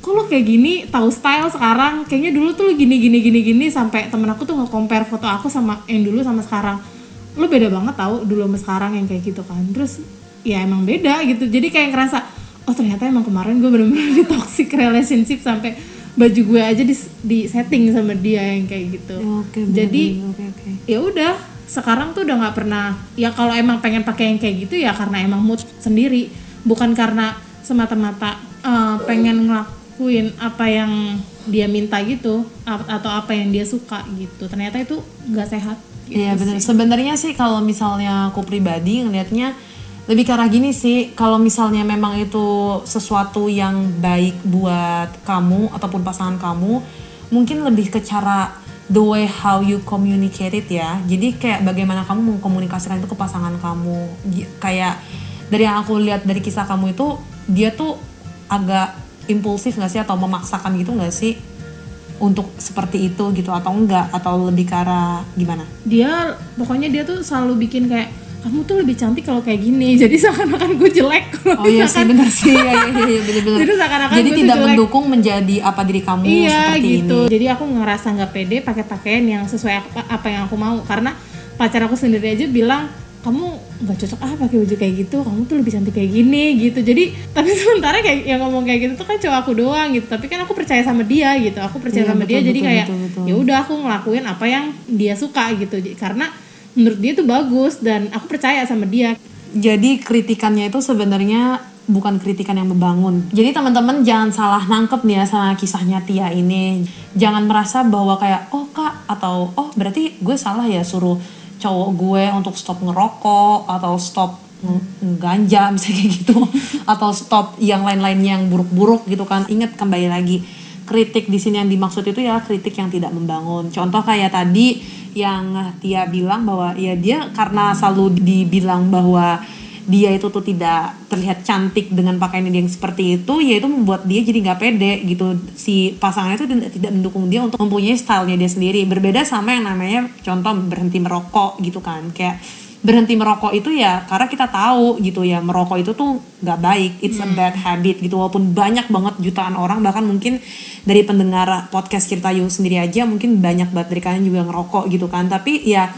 Kok lu kayak gini? Tahu style sekarang. Kayaknya dulu tuh lu gini gini gini gini. Sampai temen aku tuh nge-compare foto aku sama yang dulu sama sekarang. Lu beda banget tahu dulu sama sekarang yang kayak gitu kan. Terus ya emang beda gitu. Jadi kayak ngerasa oh ternyata emang kemarin gue bener-bener di toxic relationship sampai baju gue aja di, di setting sama dia yang kayak gitu. Ya, Oke, jadi oke oke. ya udah sekarang tuh udah nggak pernah ya kalau emang pengen pakai yang kayak gitu ya karena emang mood sendiri bukan karena semata-mata uh, pengen ngelakuin apa yang dia minta gitu atau apa yang dia suka gitu. Ternyata itu nggak sehat. Gitu Iya benar. Sebenarnya sih kalau misalnya aku pribadi ngelihatnya lebih ke arah gini sih. Kalau misalnya memang itu sesuatu yang baik buat kamu ataupun pasangan kamu, mungkin lebih ke cara the way how you communicate it ya. Jadi kayak bagaimana kamu mengkomunikasikan itu ke pasangan kamu. Kayak dari yang aku lihat dari kisah kamu itu dia tuh agak impulsif nggak sih atau memaksakan gitu nggak sih untuk seperti itu gitu atau enggak atau lebih ke arah gimana? dia pokoknya dia tuh selalu bikin kayak kamu tuh lebih cantik kalau kayak gini. Jadi seakan-akan gue jelek. Oh iya sih benar sih. Iya iya iya benar-benar. Jadi seakan-akan Jadi tuh tidak jelek. mendukung menjadi apa diri kamu iya seperti gitu. ini. jadi aku ngerasa nggak pede pakai pakaian yang sesuai apa, apa yang aku mau. Karena pacar aku sendiri aja bilang kamu nggak cocok ah pakai baju kayak gitu. Kamu tuh lebih cantik kayak gini gitu. Jadi tapi sementara kayak yang ngomong kayak gitu tuh kan cowok aku doang gitu. Tapi kan aku percaya sama dia gitu. Aku percaya Iya, sama dia. Betul, jadi betul, kayak betul, betul. ya udah aku ngelakuin apa yang dia suka gitu. Karena menurut dia tuh bagus dan aku percaya sama dia Jadi kritikannya itu sebenarnya bukan kritikan yang membangun. Jadi teman-teman jangan salah nangkep nih ya sama kisahnya Tia ini. Jangan merasa bahwa kayak oh kak atau oh berarti gue salah ya suruh cowok gue untuk stop ngerokok atau stop ganja misalnya kayak gitu atau stop yang lain-lain yang buruk-buruk gitu kan. Ingat kembali lagi kritik di sini yang dimaksud itu ya kritik yang tidak membangun. Contoh kayak tadi yang Tia bilang bahwa ya dia karena selalu dibilang bahwa dia itu tuh tidak terlihat cantik dengan pakaian dia yang seperti itu ya itu membuat dia jadi nggak pede gitu. Si pasangannya itu tidak mendukung dia untuk mempunyai stylenya dia sendiri. Berbeda sama yang namanya contoh berhenti merokok gitu kan. Kayak berhenti merokok itu ya karena kita tahu gitu ya merokok itu tuh nggak baik. It's a bad habit gitu walaupun banyak banget jutaan orang bahkan mungkin dari pendengar podcast cerita you sendiri aja mungkin banyak banget dari kalian juga ngerokok gitu kan. Tapi ya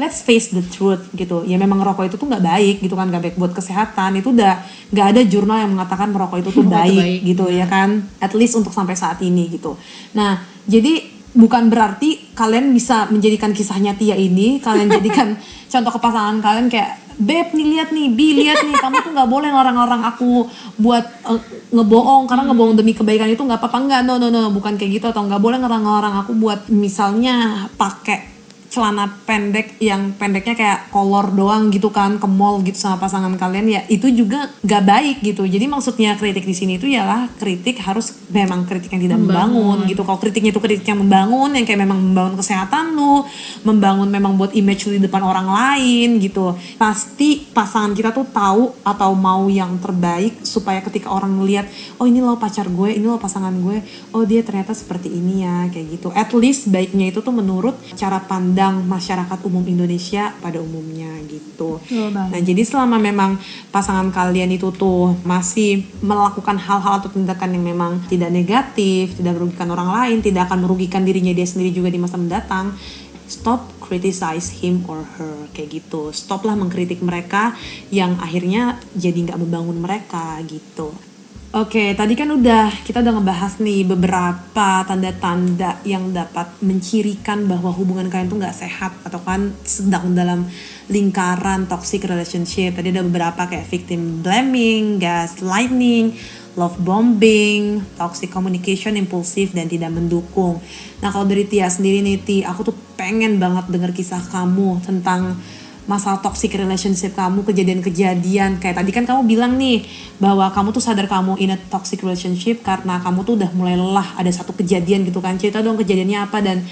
let's face the truth gitu. Ya memang ngerokok itu tuh nggak baik gitu kan nggak baik buat kesehatan. Itu udah nggak ada jurnal yang mengatakan merokok itu tuh Merokok baik, baik. gitu ya kan at least untuk sampai saat ini gitu. Nah jadi bukan berarti kalian bisa menjadikan kisahnya Tia ini kalian jadikan contoh ke pasangan kalian kayak Beb nih lihat nih, Bi lihat nih, kamu tuh nggak boleh ngarang-ngarang aku buat eh, ngebohong karena ngebohong demi kebaikan itu nggak apa-apa. Nggak, no no no bukan kayak gitu atau nggak boleh ngarang-ngarang aku buat misalnya pakai celana pendek yang pendeknya kayak kolor doang gitu kan ke mall gitu sama pasangan kalian ya itu juga gak baik gitu. Jadi maksudnya kritik di sini itu ialah kritik harus memang kritik yang tidak membangun, gitu. Kalau kritiknya itu kritik yang membangun yang kayak memang membangun kesehatan lu membangun memang buat image lu di depan orang lain gitu. Pasti pasangan kita tuh tahu atau mau yang terbaik supaya ketika orang ngeliat oh ini loh pacar gue ini loh pasangan gue oh dia ternyata seperti ini ya kayak gitu. At least baiknya itu tuh menurut cara pandang masyarakat umum Indonesia pada umumnya gitu. Nah jadi selama memang pasangan kalian itu tuh masih melakukan hal-hal atau tindakan yang memang tidak negatif tidak merugikan orang lain tidak akan merugikan dirinya dia sendiri juga di masa mendatang stop criticize him or her kayak gitu. Stoplah mengkritik mereka yang akhirnya jadi nggak membangun mereka gitu Oke, tadi kan udah kita udah ngebahas nih beberapa tanda-tanda yang dapat mencirikan bahwa hubungan kalian tuh nggak sehat atau kan sedang dalam lingkaran toxic relationship. Tadi ada beberapa kayak victim blaming, gaslighting, love bombing, toxic communication, impulsif dan tidak mendukung. Nah kalau dari Tia sendiri nih Ti, aku tuh pengen banget denger kisah kamu tentang masalah toxic relationship kamu kejadian-kejadian. Kayak tadi kan kamu bilang nih bahwa kamu tuh sadar kamu in a toxic relationship karena kamu tuh udah mulai lelah ada satu kejadian gitu kan. Cerita dong kejadiannya apa dan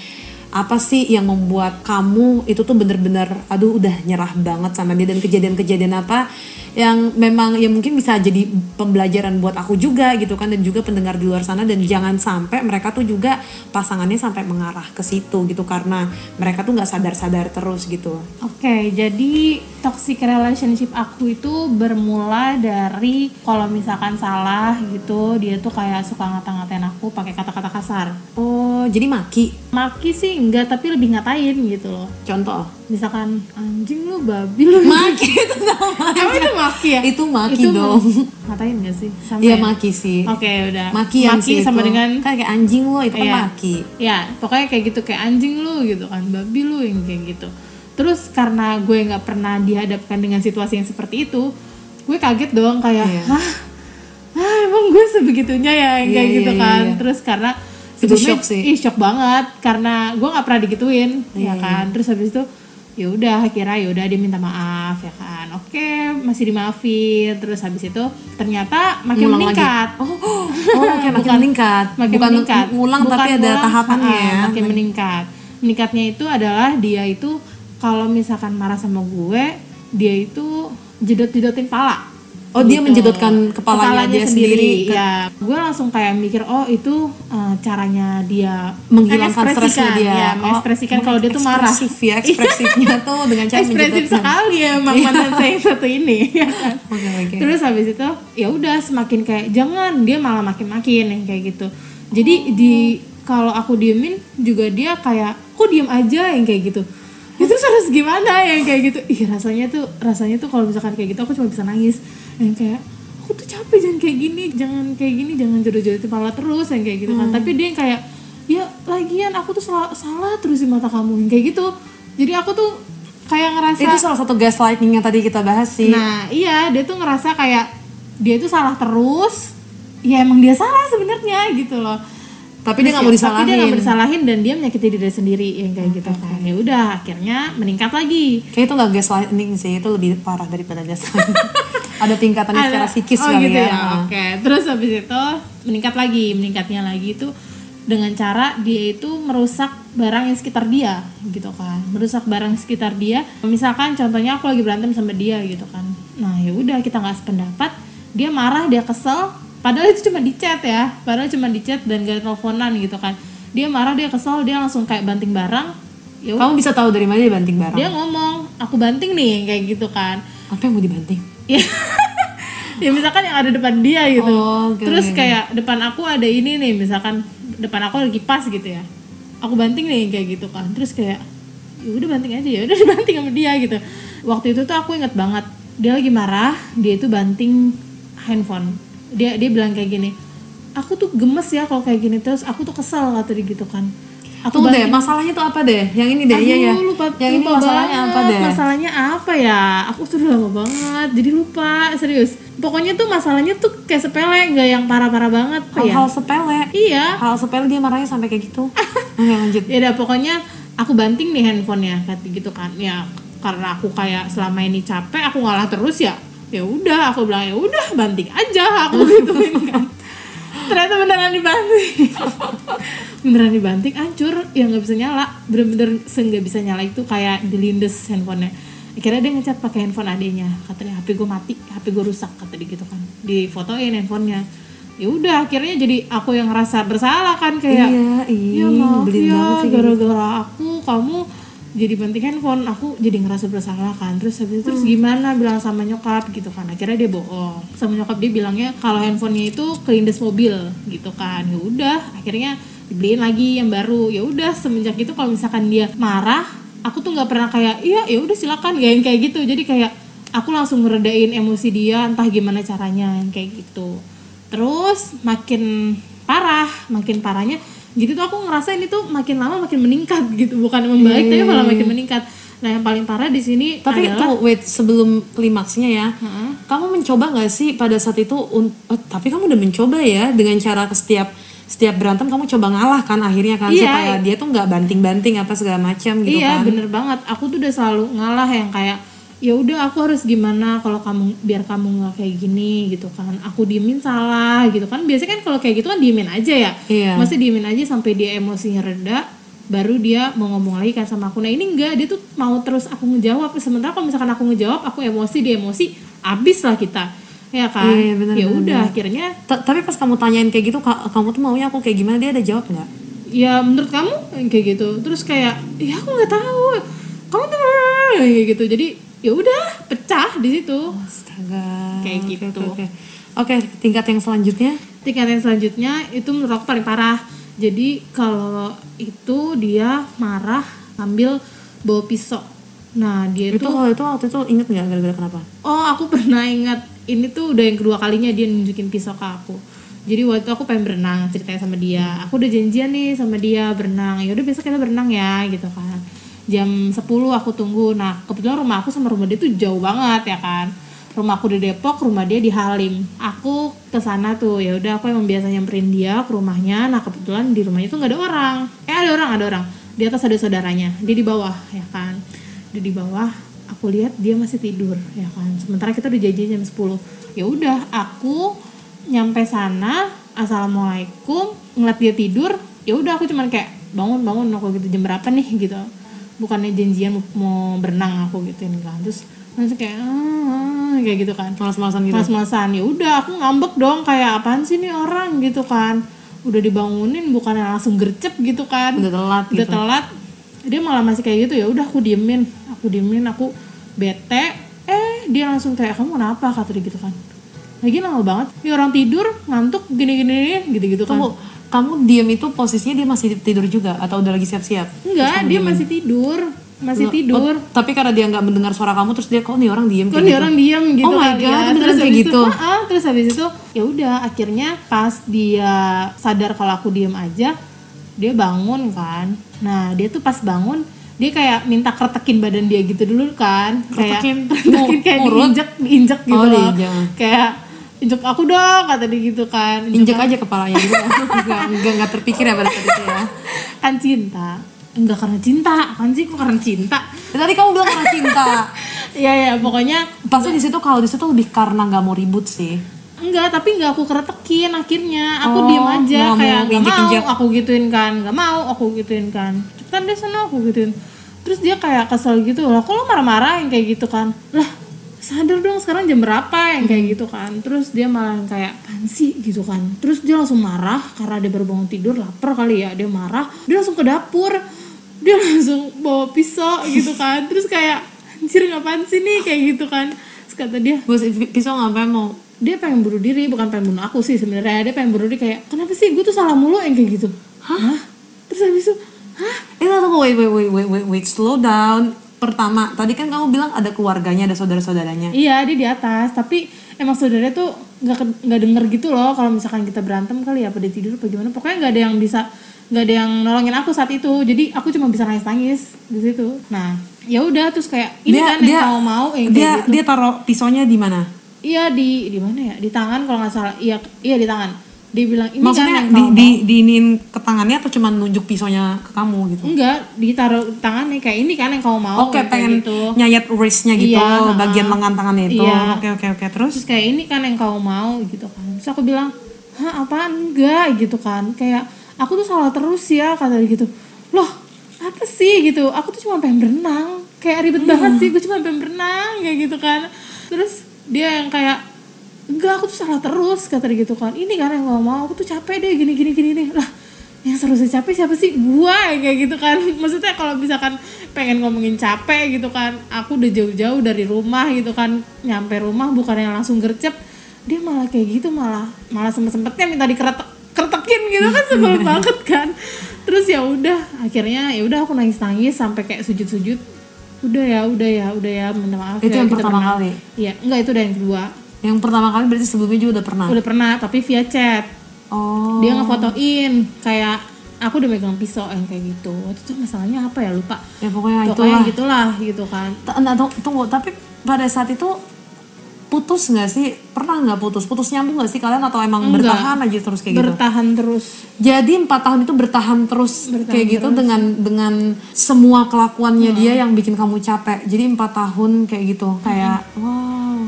apa sih yang membuat kamu itu tuh bener-bener aduh udah nyerah banget sama dia dan kejadian-kejadian apa yang memang ya mungkin bisa jadi pembelajaran buat aku juga gitu kan dan juga pendengar di luar sana dan jangan sampai mereka tuh juga pasangannya sampai mengarah ke situ gitu karena mereka tuh nggak sadar-sadar terus gitu Oke, jadi toxic relationship aku itu bermula dari kalau misalkan salah gitu, dia tuh kayak suka ngata-ngatain aku pakai kata-kata kasar. oh jadi maki Maki sih enggak, tapi lebih ngatain gitu loh. contoh Misalkan anjing lu, babi lu. maki itu namanya Emang itu maki ya? Itu maki Itu dong. Ngatain gak sih? Sama iya ya? maki sih Oke, udah. maki yang sih sama itu. dengan kan kayak anjing lo itu kan Iya. maki ya pokoknya kayak gitu kayak anjing lu gitu kan babi lu yang kayak gitu terus karena gue nggak pernah dihadapkan dengan situasi yang seperti itu gue kaget dong kayak Iya. hah ah emang gue sebegitunya ya yang kayak Iya, gitu iya, kan iya. terus karena Itu sebelumnya- shock sih. ih shock banget karena gue nggak pernah digituin Iya, ya kan terus habis itu ya udah kira ya udah dia minta maaf ya kan oke masih dimaafin terus habis itu ternyata makin Ngulang lagi. meningkat Oh, oh, oke makin meningkat. makin Bukan meningkat ngulang Bukan tapi ada ngulang, tahapannya ah, ya. makin meningkat meningkatnya itu adalah dia itu kalau misalkan marah sama gue dia itu jedot-jedotin pala Oh, dia menjedotkan kepalanya dia sendiri ke- ya gue langsung kayak mikir oh itu eh, caranya dia menghilangkan stresnya dia. ya, mengekspresikan kalau dia tuh marah. ya, ekspresifnya tuh dengan cara ekspresif sekali ya emang mantan saya yang satu ini. Ya kan. Oke, oke. terus habis itu ya udah semakin kayak jangan dia malah makin-makin yang kayak gitu. Jadi di kalau aku diemin juga dia kayak kok diem aja yang kayak gitu? Itu harus gimana yang kayak gitu? Ih rasanya tuh rasanya tuh kalau misalkan kayak gitu aku cuma bisa nangis yang kayak aku tuh capek jangan kayak gini jangan kayak gini jangan jodoh-jodohin kepala terus yang kayak gitu kan Hmm. tapi dia yang kayak ya lagian aku tuh salah, salah terus di mata kamu yang kayak gitu jadi aku tuh kayak ngerasa Itu salah satu gaslighting yang tadi kita bahas sih. Nah, iya, dia tuh ngerasa kayak dia itu salah terus. Ya emang dia salah sebenarnya gitu loh. Tapi dia nggak mau ya, Tapi dia disalahin. nggak mau disalahin dan dia menyakiti diri sendiri yang kayak gitu kan. Ya udah, akhirnya meningkat lagi. Kayak itu nggak gaslighting sih, itu lebih parah daripada gaslighting. ada tingkatannya secara Ada- psikis oh, kali gitu ya. ya. Oke. Terus habis itu meningkat lagi, meningkatnya lagi itu dengan cara dia itu merusak barang yang sekitar dia gitu kan merusak barang sekitar dia misalkan contohnya aku lagi berantem sama dia gitu kan nah ya udah kita nggak sependapat dia marah dia kesel padahal itu cuma di chat ya. Padahal cuma di chat dan gak teleponan gitu kan. Dia marah dia kesel dia langsung kayak banting barang. Ya udah, Kamu bisa tahu dari mana dia banting barang? dia ngomong aku banting nih kayak gitu kan. Apa yang mau dibanting? ya. Ya misalkan yang ada depan dia gitu. Oh, oke, terus kayak depan aku ada ini nih misalkan depan aku lagi pas gitu ya. Aku banting nih kayak gitu kan. Terus kayak ya udah banting aja. Ya udah dibanting sama dia gitu. Waktu itu tuh aku inget banget dia lagi marah dia itu banting handphone dia dia bilang kayak gini aku tuh gemes ya kalau kayak gini terus aku tuh kesel dia gitu kan aku Tunggu deh, masalahnya tuh apa deh? Yang ini deh, iya ya. Lupa, Yang ini lupa masalahnya banget. apa deh? Masalahnya apa ya? Aku tuh udah lama banget, jadi lupa serius. Pokoknya tuh masalahnya tuh kayak sepele, nggak yang parah-parah banget. Ya? Hal-hal sepele. Iya. Hal sepele dia marahnya sampai kayak gitu. Oke lanjut. Ya udah pokoknya aku banting nih handphonenya kayak gitu kan. Ya karena aku kayak selama ini capek, aku ngalah terus ya. Ya udah, aku bilang ya udah banting aja aku gituin kan. Ternyata beneran dibanting. beneran dibanting, hancur, ya nggak bisa nyala. Bener-bener nggak bisa nyala itu kayak dilindes handphonenya. Akhirnya dia ngecat pakai handphone adenya. Katanya HP gue mati, HP gue rusak kata dia gitu kan. Difotoin handphonenya. Ya udah akhirnya jadi aku yang ngerasa bersalah kan kayak Iya, iya, ya maaf ya kayak gara-gara aku kamu jadi banting handphone aku jadi ngerasa bersalah kan. Terus habis itu terus gimana bilang sama nyokap gitu kan. Akhirnya dia bohong. Sama nyokap dia bilangnya kalau handphonenya itu kelindes mobil gitu kan. Ya udah akhirnya dibeliin lagi yang baru. Ya udah semenjak itu kalau misalkan dia marah aku tuh nggak pernah kayak iya ya udah silakan gak yang kayak gitu. Jadi kayak aku langsung ngeredain emosi dia entah gimana caranya yang kayak gitu. Terus makin parah makin parahnya gitu tuh aku ngerasa ini tuh makin lama makin meningkat gitu bukan membaik tapi malah makin meningkat nah yang paling parah di sini Tapi adalah tuh wait sebelum klimaksnya ya, Heeh. kamu mencoba nggak sih pada saat itu? eh, tapi kamu udah mencoba ya dengan cara ke setiap setiap berantem kamu coba ngalah kan akhirnya kan Iya. supaya dia tuh nggak banting-banting apa segala macam gitu iya kan? bener banget aku tuh udah selalu ngalah yang kayak ya udah aku harus gimana kalau kamu biar kamu nggak kayak gini gitu kan. Aku diemin salah gitu kan. Biasanya kan kalau kayak gitu kan diemin aja ya. Iya. masih diemin aja sampai dia emosinya reda baru dia mau ngomong lagi kan sama aku. Nah ini enggak dia tuh mau terus aku ngejawab. Sementara kalau misalkan aku ngejawab aku emosi dia emosi abis lah kita. Ya kan? Iya, bener, ya bener, udah akhirnya Ta- Tapi pas kamu tanyain kayak gitu, ka- kamu tuh maunya aku kayak gimana? Dia ada jawab nggak? ya menurut kamu kayak gitu. Terus kayak ya aku nggak tahu. Kamu tuh kayak gitu. Jadi ya udah pecah di situ Astaga. Kayak gitu. Oke, oke. Oke, tingkat yang selanjutnya. tingkat yang selanjutnya itu menurut aku paling parah jadi kalau itu dia marah sambil bawa pisau nah dia Itu itu kalau itu waktu itu inget nggak gara-gara kenapa? oh aku pernah ingat ini tuh udah yang kedua kalinya dia nunjukin pisau ke aku jadi waktu itu aku pengen berenang ceritanya sama dia aku udah janjian nih sama dia berenang ya udah besok kita berenang ya gitu kan jam 10 aku tunggu. Nah kebetulan rumah aku sama rumah dia tuh jauh banget ya kan? Rumahku di Depok rumah dia di Halim. Aku ke sana tuh ya udah aku emang biasa nyamperin dia ke rumahnya. Nah kebetulan di rumahnya tuh nggak ada orang. Eh ada orang ada orang. Di atas ada saudaranya. Dia di bawah ya kan? Dia di bawah aku lihat dia masih tidur ya kan? Sementara kita udah janji jam 10 ya udah aku nyampe sana assalamualaikum ngeliat dia tidur ya udah aku cuman kayak bangun bangun aku gitu jam berapa nih? gitu bukannya janjian mau, mau berenang aku gituin kan. Terus langsung kayak ah, kayak gitu kan. Malas-malasan gitu. mas-masan ya udah aku ngambek dong kayak apaan sih nih orang? gitu kan. Udah dibangunin bukannya langsung gercep gitu kan. Udah telat udah gitu. telat. Dia malah masih kayak gitu ya udah aku diemin. Aku diemin aku bete. Eh dia langsung kayak kamu kenapa? kata dia gitu kan. Lagi lama banget. Ini orang tidur ngantuk gini gini, gitu gitu kan. Tunggu, kamu diem itu posisinya dia masih tidur juga atau udah lagi siap-siap? enggak dia masih tidur masih Loh, tidur oh, tapi karena dia nggak mendengar suara kamu terus dia kok nih orang diem kan kayak dia gitu? orang diem gitu Oh my kali God, ya. beneran terus kayak habis gitu? itu, ah, terus habis itu ya udah akhirnya pas dia sadar kalau aku diem aja dia bangun kan nah dia tuh pas bangun dia kayak minta kertekin badan dia gitu dulu kan kayak Kertekin? kayak diinjek diinjek gitu Oh, loh kayak injek aku dong kata dia gitu kan Injek aja kepalanya gitu nggak nggak nggak terpikir ya pada saat itu ya. kan cinta enggak karena cinta kan sih kok karena cinta Ya, Tadi kamu bilang karena cinta. Iya ya pokoknya Pasti di situ kalau di situ lebih karena nggak mau ribut sih. Enggak, tapi enggak aku keretekin akhirnya. Aku Oh, diem aja nggak kayak enggak mau injek-injek. aku gituin kan. Enggak mau aku gituin kan. Cepetan deh sana aku gituin. Terus dia kayak kesel gitu lah. Kok lo marah-marah yang kayak gitu kan? Lah, sadar dong sekarang jam berapa yang kayak gitu kan. Terus dia malah kayak apaan sih gitu kan. Terus dia langsung marah karena dia baru bangun tidur lapar kali ya. Dia marah, dia langsung ke dapur. Dia langsung bawa pisau gitu kan. Terus kayak anjir ngapain sih nih kayak gitu kan. Terus kata dia, Gue pisau ngapain mau? dia pengen bunuh diri bukan pengen bunuh aku sih sebenarnya dia pengen bunuh diri kayak kenapa sih gue tuh salah mulu yang kayak gitu hah terus habis itu hah Eh tunggu wait wait wait wait wait slow down. Pertama, tadi kan kamu bilang ada keluarganya, ada saudara-saudaranya. iya dia di atas. Tapi emang saudaranya tuh nggak nggak denger gitu loh kalau misalkan kita berantem kali ya apa dia tidur apa gimana. Pokoknya nggak ada yang bisa nggak ada yang nolongin aku saat itu. Jadi aku cuma bisa nangis nangis di situ. Nah ya udah terus kayak ini kan yang kamu mau yang kayak dia gitu. dia taruh pisaunya di mana? iya di di mana ya? Di tangan kalau nggak salah. Iya iya di tangan dia bilang ini Maksudnya di, kamu di, diinin ke tangannya atau cuma nunjuk pisaunya ke kamu gitu? Enggak, ditaruh di tangannya kayak ini kan yang kamu mau Oke, kayak pengen gitu. nyayat wristnya gitu, Iya, bagian lengan tangannya itu. Iya. Oke oke oke terus. Terus kayak ini kan yang kamu mau gitu kan. Terus aku bilang, "Hah, apaan enggak?" gitu kan. Kayak aku tuh salah terus ya kata dia gitu. Loh, apa sih gitu? Aku tuh cuma pengen berenang. Kayak ribet banget sih, gue cuma pengen berenang kayak gitu kan. Terus dia yang kayak enggak aku tuh salah terus kata dia gitu kan. Ini kan yang gak mau aku tuh capek deh gini gini gini nih lah yang seharusnya capek siapa sih? Gua kayak gitu kan. Maksudnya kalau misalkan pengen ngomongin capek gitu kan aku udah jauh-jauh dari rumah gitu kan. Nyampe rumah bukan yang langsung gercep dia malah kayak gitu malah malah sempet-sempetnya minta dikeretek kertekin gitu kan sebel banget kan. Terus ya udah akhirnya ya udah aku nangis nangis sampai kayak sujud-sujud. Udah ya udah ya udah ya minta maaf Itu ya yang pertama kali? iya enggak itu udah yang kedua Yang pertama kali berarti sebelumnya juga udah pernah. udah pernah tapi via chat Oh. dia ngefotoin kayak aku udah megang pisau yang kayak gitu itu tuh masalahnya apa ya lupa Ya pokoknya pokoknya itulah. gitulah gitu kan T- Nah, tunggu, tapi pada saat itu putus nggak sih? Pernah nggak putus? Putus nyambung nggak sih kalian atau emang Enggak. bertahan aja terus kayak gitu? bertahan terus Jadi empat tahun itu bertahan terus kayak gitu dengan dengan semua kelakuannya dia yang bikin kamu capek. Jadi empat tahun kayak gitu, kayak wow.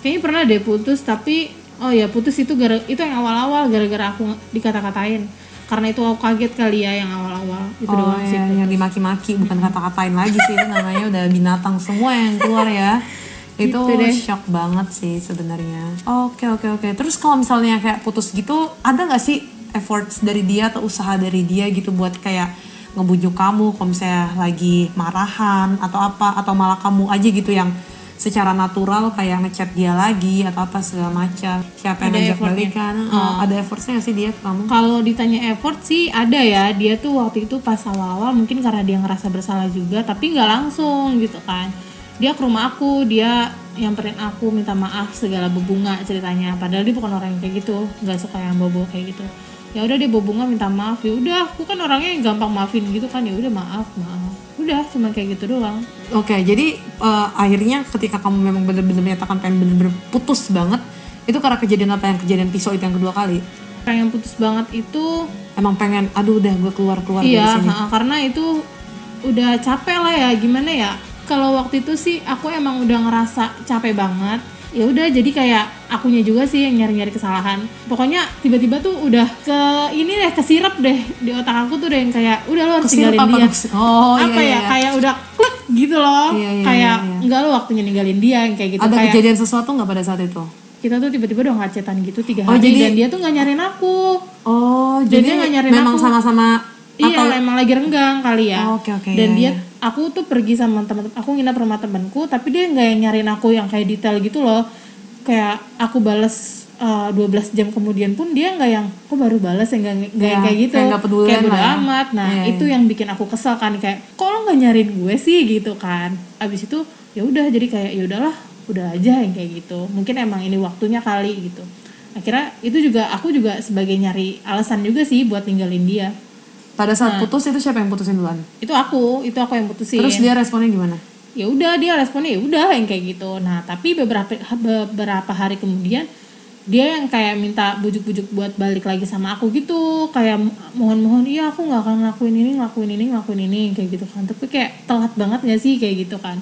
Kayaknya pernah deh putus tapi oh ya putus itu gara itu yang awal-awal gara-gara aku dikata-katain karena itu aku kaget kali ya yang awal-awal itu Oh doang sih ya, yang dimaki-maki bukan kata-katain lagi sih itu namanya udah binatang semua yang keluar ya. Itu Gitu deh. shock banget sih sebenarnya. Oke oke oke. Terus kalau misalnya kayak putus gitu, ada nggak sih efforts dari dia atau usaha dari dia gitu buat kayak ngebujuk kamu kalau misalnya lagi marahan atau apa atau malah kamu aja gitu yang secara natural kayak ngechat dia lagi atau apa segala macam. Siapa yang Ada ngajak balikan? Oh, ada effortnya nggak sih dia ke kamu? Kalau ditanya effort sih ada ya. Dia tuh waktu itu pas awal-awal mungkin karena dia ngerasa bersalah juga tapi nggak langsung gitu kan. Dia ke rumah aku dia nyamperin aku minta maaf segala berbunga ceritanya. Padahal dia bukan orang yang kayak gitu nggak suka yang bobo kayak gitu. Ya udah dia bunga minta maaf. Ya udah aku kan orangnya yang gampang maafin gitu kan. Ya udah maaf maaf udah cuma kayak gitu doang Oke, jadi eh, akhirnya ketika kamu memang bener-bener menyatakan pengen bener-bener putus banget, itu karena kejadian apa yang kejadian pisau itu yang kedua kali? pengen putus banget itu Emang pengen, aduh udah gue keluar keluar dari iya sini. ha, karena itu udah capek lah ya gimana ya kalau waktu itu sih aku emang udah ngerasa capek banget ya udah jadi kayak akunya juga sih yang nyari-nyari kesalahan pokoknya tiba-tiba tuh udah ke ini deh kesirep deh di otak aku tuh udah yang kayak udah lo harus Kesirep tinggalin apa dia? Oh, iya, apa iya, ya iya. kayak udah klik gitu loh Iya, iya, kayak iya, iya. enggak lo waktunya ninggalin dia yang kayak gitu Ada kayak kejadian sesuatu nggak pada saat itu? kita tuh tiba-tiba udah ngacetan gitu tiga Oh, hari jadi- dan dia tuh nggak nyariin aku Oh, jadi dia nggak nyariin memang aku. sama-sama Iya, emang lagi renggang kali ya. Oh, oke, oke, Dan iya, dia, aku tuh pergi sama teman-teman, aku nginep rumah temanku, tapi dia nggak yang nyariin aku yang kayak detail gitu loh. Kayak aku bales uh, 12 jam kemudian pun dia nggak yang, kok baru balas ya nggak yang Iya, kayak gitu. kayak nggak pedulian Kayak bodo ya. amat. Nah Iya, itu yang bikin aku kesel kan kayak, kok lo nggak nyariin gue sih gitu kan. Abis itu ya udah jadi kayak ya udahlah, udah aja yang kayak gitu. Mungkin emang ini waktunya kali gitu. Akhirnya itu juga aku juga sebagai nyari alasan juga sih buat tinggalin dia Pada Nah. saat putus itu siapa yang putusin duluan? itu aku itu aku yang putusin Terus dia responnya gimana? ya udah dia responnya ya udah yang kayak gitu nah tapi beberapa beberapa hari kemudian dia yang kayak minta bujuk-bujuk buat balik lagi sama aku gitu kayak mohon-mohon iya aku nggak akan ngelakuin ini ngelakuin ini ngelakuin ini kayak gitu kan tapi kayak telat banget gak sih kayak gitu kan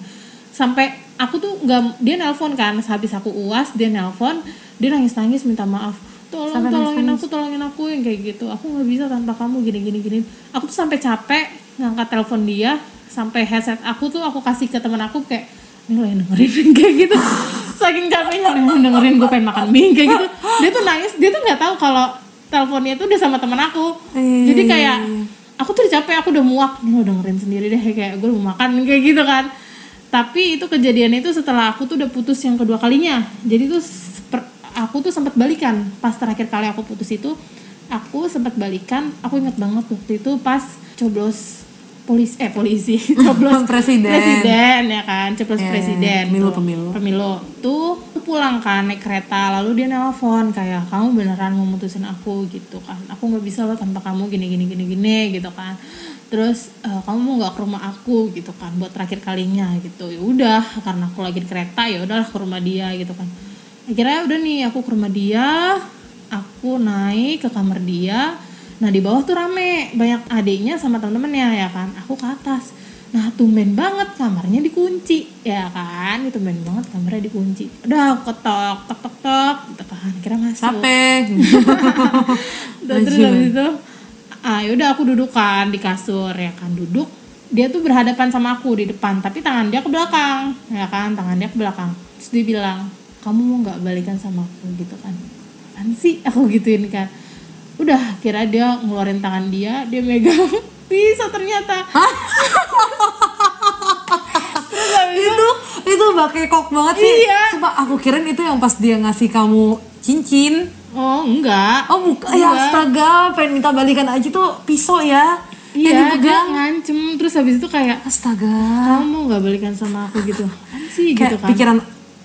sampai aku tuh nggak dia nelpon kan habis aku uas dia nelpon dia nangis nangis minta maaf tolong Sampai tolongin aku tolongin aku yang kayak gitu. Aku nggak bisa tanpa kamu gini gini. Gini aku tuh sampai capek ngangkat telepon dia sampai headset aku tuh aku kasih ke teman aku kayak ini lo yang dengerin kayak gitu. Saking capeknya lo yang dengerin gue pengen makan mie kayak gitu. Dia tuh nangis dia tuh nggak tahu kalau teleponnya tuh udah sama teman aku. Iya, jadi kayak aku tuh udah capek aku udah muak nih lo dengerin sendiri deh kayak gue mau makan kayak gitu kan. Tapi itu kejadian itu setelah aku tuh udah putus yang kedua kalinya. Jadi tuh aku tuh sempat balikan. Pas terakhir kali aku putus itu aku sempat balikan aku inget banget waktu itu pas coblos polisi eh polisi. Coblos Presiden. presiden ya kan? Coblos Ya, presiden pemilu, tuh. pemilu. pemilu. Tuh pulang kan naik kereta lalu dia nelpon kayak kamu beneran mau mutusin aku? Gitu kan. Aku nggak bisa loh tanpa kamu gini gini gini gini gitu kan. Terus "Eh, kamu mau nggak ke rumah aku? Gitu kan buat terakhir kalinya gitu. Ya udah karena aku lagi di kereta ya udahlah ke rumah dia gitu kan akhirnya udah nih aku ke rumah dia aku naik ke kamar dia. Nah di bawah tuh rame banyak adiknya sama temen-temennya ya kan? Aku ke atas. Nah tumben banget kamarnya dikunci ya kan? Itu tumben banget kamarnya dikunci. Udah aku ketok tok tok tok gitu kan. Kira masuk. Capek. Dan terus habis itu ah yaudah aku duduk kan di kasur ya kan? Duduk. Dia tuh berhadapan sama aku di depan tapi tangan dia ke belakang ya kan? Tangan dia ke belakang. Terus dia bilang kamu mau nggak balikan sama aku gitu kan? Apaan sih aku gituin kan? Udah kira dia ngeluarin tangan dia dia megang. Bisa ternyata. Terus habis itu itu itu pakai kok banget sih. Iya. Sumpah aku kirain itu yang pas dia ngasih kamu cincin. oh enggak. Oh buka ya astaga pengen minta balikan aja tuh pisau ya. iya dia ngancem. Terus habis itu kayak Astaga. kamu mau nggak balikan sama aku gitu? Apaan sih? Kayak gitu kan. pikiran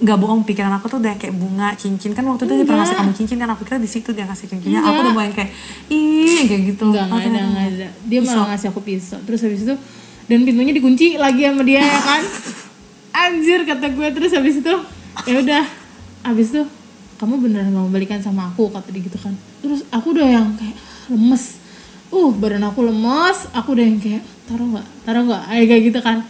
nggak bohong pikiran aku tuh udah kayak bunga cincin. Kan waktu itu dia pernah ngasih kamu cincin kan? Aku kira di situ dia ngasih cincinnya. Aku udah mulai kayak ih kayak gitu. Enggak enggak ada enggak ada dia malah ngasih aku pisau. Terus habis itu dan pintunya dikunci lagi sama dia ya kan? Anjir kata gue. Terus habis itu ya udah. Habis itu kamu beneran nggak mau balikan sama aku? Kata dia gitu kan. Terus aku udah yang kayak lemes. Uh badan aku lemes. Aku udah yang kayak taruh nggak? Taruh nggak? Ay, kayak gitu kan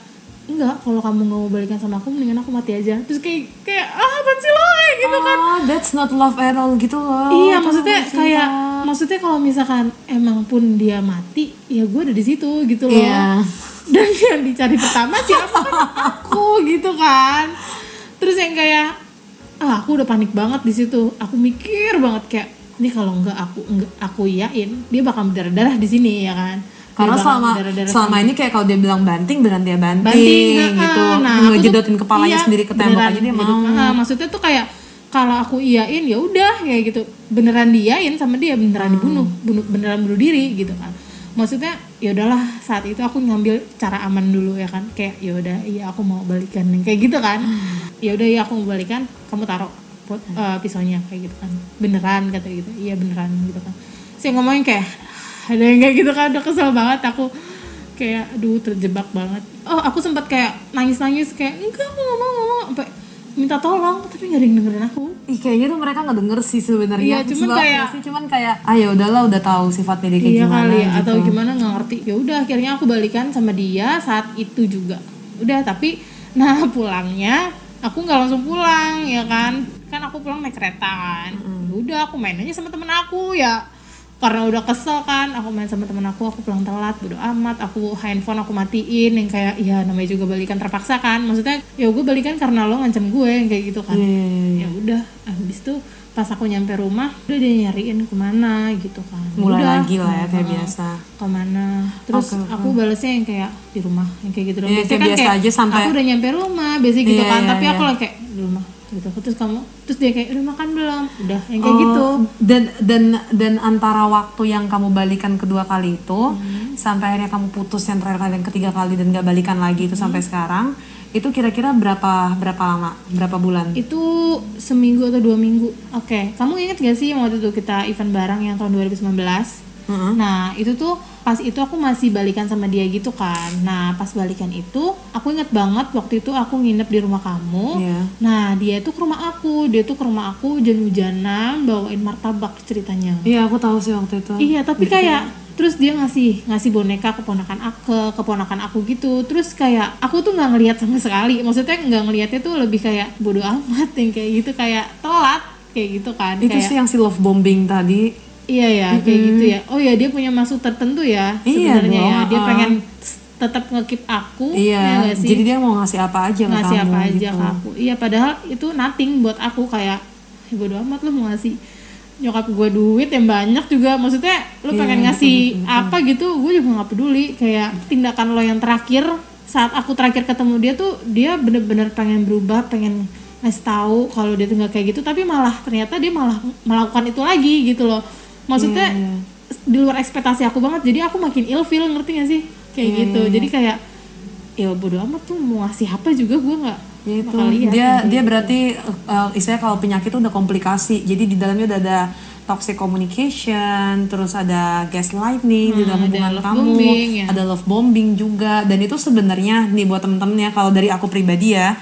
enggak kalau kamu nggak mau balikan sama aku mendingan aku mati aja. Terus kayak kayak ah apa sih lo? Kayak gitu kan. Oh, that's not love at all gitu loh. iya maksudnya kayak maksudnya kalau misalkan emang pun dia mati ya gue ada di situ gitu loh. Iya. dan yang dicari pertama siapa? Kan aku gitu kan. Terus yang kayak ah aku udah panik banget di situ. Aku mikir banget kayak ini kalau enggak aku enggak aku iyain dia bakal berdarah darah di sini ya kan Karena bakal selama selama ini kayak kalau dia bilang banting beneran dia banting, banting gitu. ah, nah, aku tuh- Ngejedotin kepalanya iya, sendiri ke tembok beneran aja dia gitu. mau. Ah, maksudnya tuh kayak kalau aku iyain ya udah kayak gitu. Beneran diain sama dia beneran dibunuh bunuh beneran bunuh diri gitu kan. Maksudnya ya udahlah saat itu aku ngambil cara aman dulu ya kan. Kayak ya udah iya aku mau balikan kayak gitu kan. Ya udah iya aku mau balikan kamu taruh eh, pisaunya kayak gitu kan. Beneran kata gitu. Iya beneran gitu kan. Saya ngomongin kayak ada yang kayak gitu kan udah kesel banget. Aku kayak aduh terjebak banget. Oh aku sempat kayak nangis nangis kayak enggak aku nggak mau nggak mau. Sampai minta tolong tapi nggak ada yang dengerin aku. Ih, kayaknya tuh mereka nggak denger sih sebenarnya. Iya, cuman Sebab- kayak- sih cuman kayak ah ya udahlah udah tahu sifatnya dia kayak iya gimana kali ya, gitu. atau gimana nggak ngerti. Ya udah akhirnya aku balikan sama dia saat itu juga. Udah tapi nah pulangnya aku nggak langsung pulang ya kan? Kan aku pulang naik kereta kan. Ya udah aku main aja sama temen aku ya karena udah kesel kan aku main sama temen aku aku pulang telat bodo amat aku handphone aku matiin yang kayak ya namanya juga balikan terpaksa kan. Maksudnya ya gue balikan karena lo ngancam gue yang kayak gitu kan. Iya, iya, iya. ya udah habis itu pas aku nyampe rumah udah dia nyariin ke mana gitu kan. Mulai udah, lagi lah ya kayak biasa. ke mana. Terus Oke, aku balasnya yang kayak di rumah yang kayak gitu dong Iya, biasanya kayak biasa aja sampai- aku udah nyampe rumah biasanya gitu Iya, kan. iya, tapi aku iya. lagi kayak di rumah gitu terus kamu terus dia kayak udah makan belum udah yang kayak Oh, gitu Dan dan dan antara waktu yang kamu balikan kedua kali itu Hmm. sampai akhirnya kamu putus yang terakhir kali yang ketiga kali dan gak balikan lagi itu Hmm. sampai sekarang itu kira-kira berapa berapa lama berapa bulan? itu seminggu atau dua minggu oke kamu inget gak sih waktu itu kita event bareng yang tahun 2019 Heeh. Nah itu tuh pas itu aku masih balikan sama dia gitu kan. Nah pas balikan itu aku inget banget waktu itu aku nginep di rumah kamu. Iya. Nah dia itu ke rumah aku, dia tuh ke rumah aku hujan-hujanan bawain martabak ceritanya. Iya aku tahu sih waktu itu. Iya tapi kayak terus dia ngasih ngasih boneka keponakan aku ke keponakan aku gitu terus kayak aku tuh nggak ngelihat sama sekali maksudnya nggak ngelihatnya tuh lebih kayak bodoh amat yang kayak gitu kayak telat kayak gitu kan Itu kayak sih yang si love bombing tadi. Iya ya, kayak gitu ya. Oh ya, dia punya maksud tertentu ya Iya sebenarnya ya. Dia pengen tetap ngekip aku, ya Iya, nggak sih? jadi dia mau ngasih apa aja ke ngasih kamu apa aja gitu. ke aku. Iya, padahal itu nothing buat aku kayak ya bodo amat lu mau ngasih nyokap gue duit yang banyak juga maksudnya lu Iya, pengen ngasih apa gitu gue juga nggak peduli kayak tindakan lo yang terakhir saat aku terakhir ketemu dia tuh dia bener-bener pengen berubah pengen ngasih tahu kalau dia tuh nggak kayak gitu tapi malah ternyata dia malah melakukan itu lagi gitu loh maksudnya Iya, di luar ekspektasi aku banget jadi aku makin ilfeel ngerti gak sih kayak Iya, gitu jadi kayak ya bodo amat tuh mau ngasih apa juga gue nggak itu bakal lihat dia dia berarti uh, istilahnya kalau penyakit itu udah komplikasi. Jadi di dalamnya udah ada toxic communication, terus ada gaslighting di dalam Hmm, ada hubungan love kamu, bombing, ya. ada love bombing juga. Dan itu sebenarnya nih buat temen-temen ya kalau dari aku pribadi ya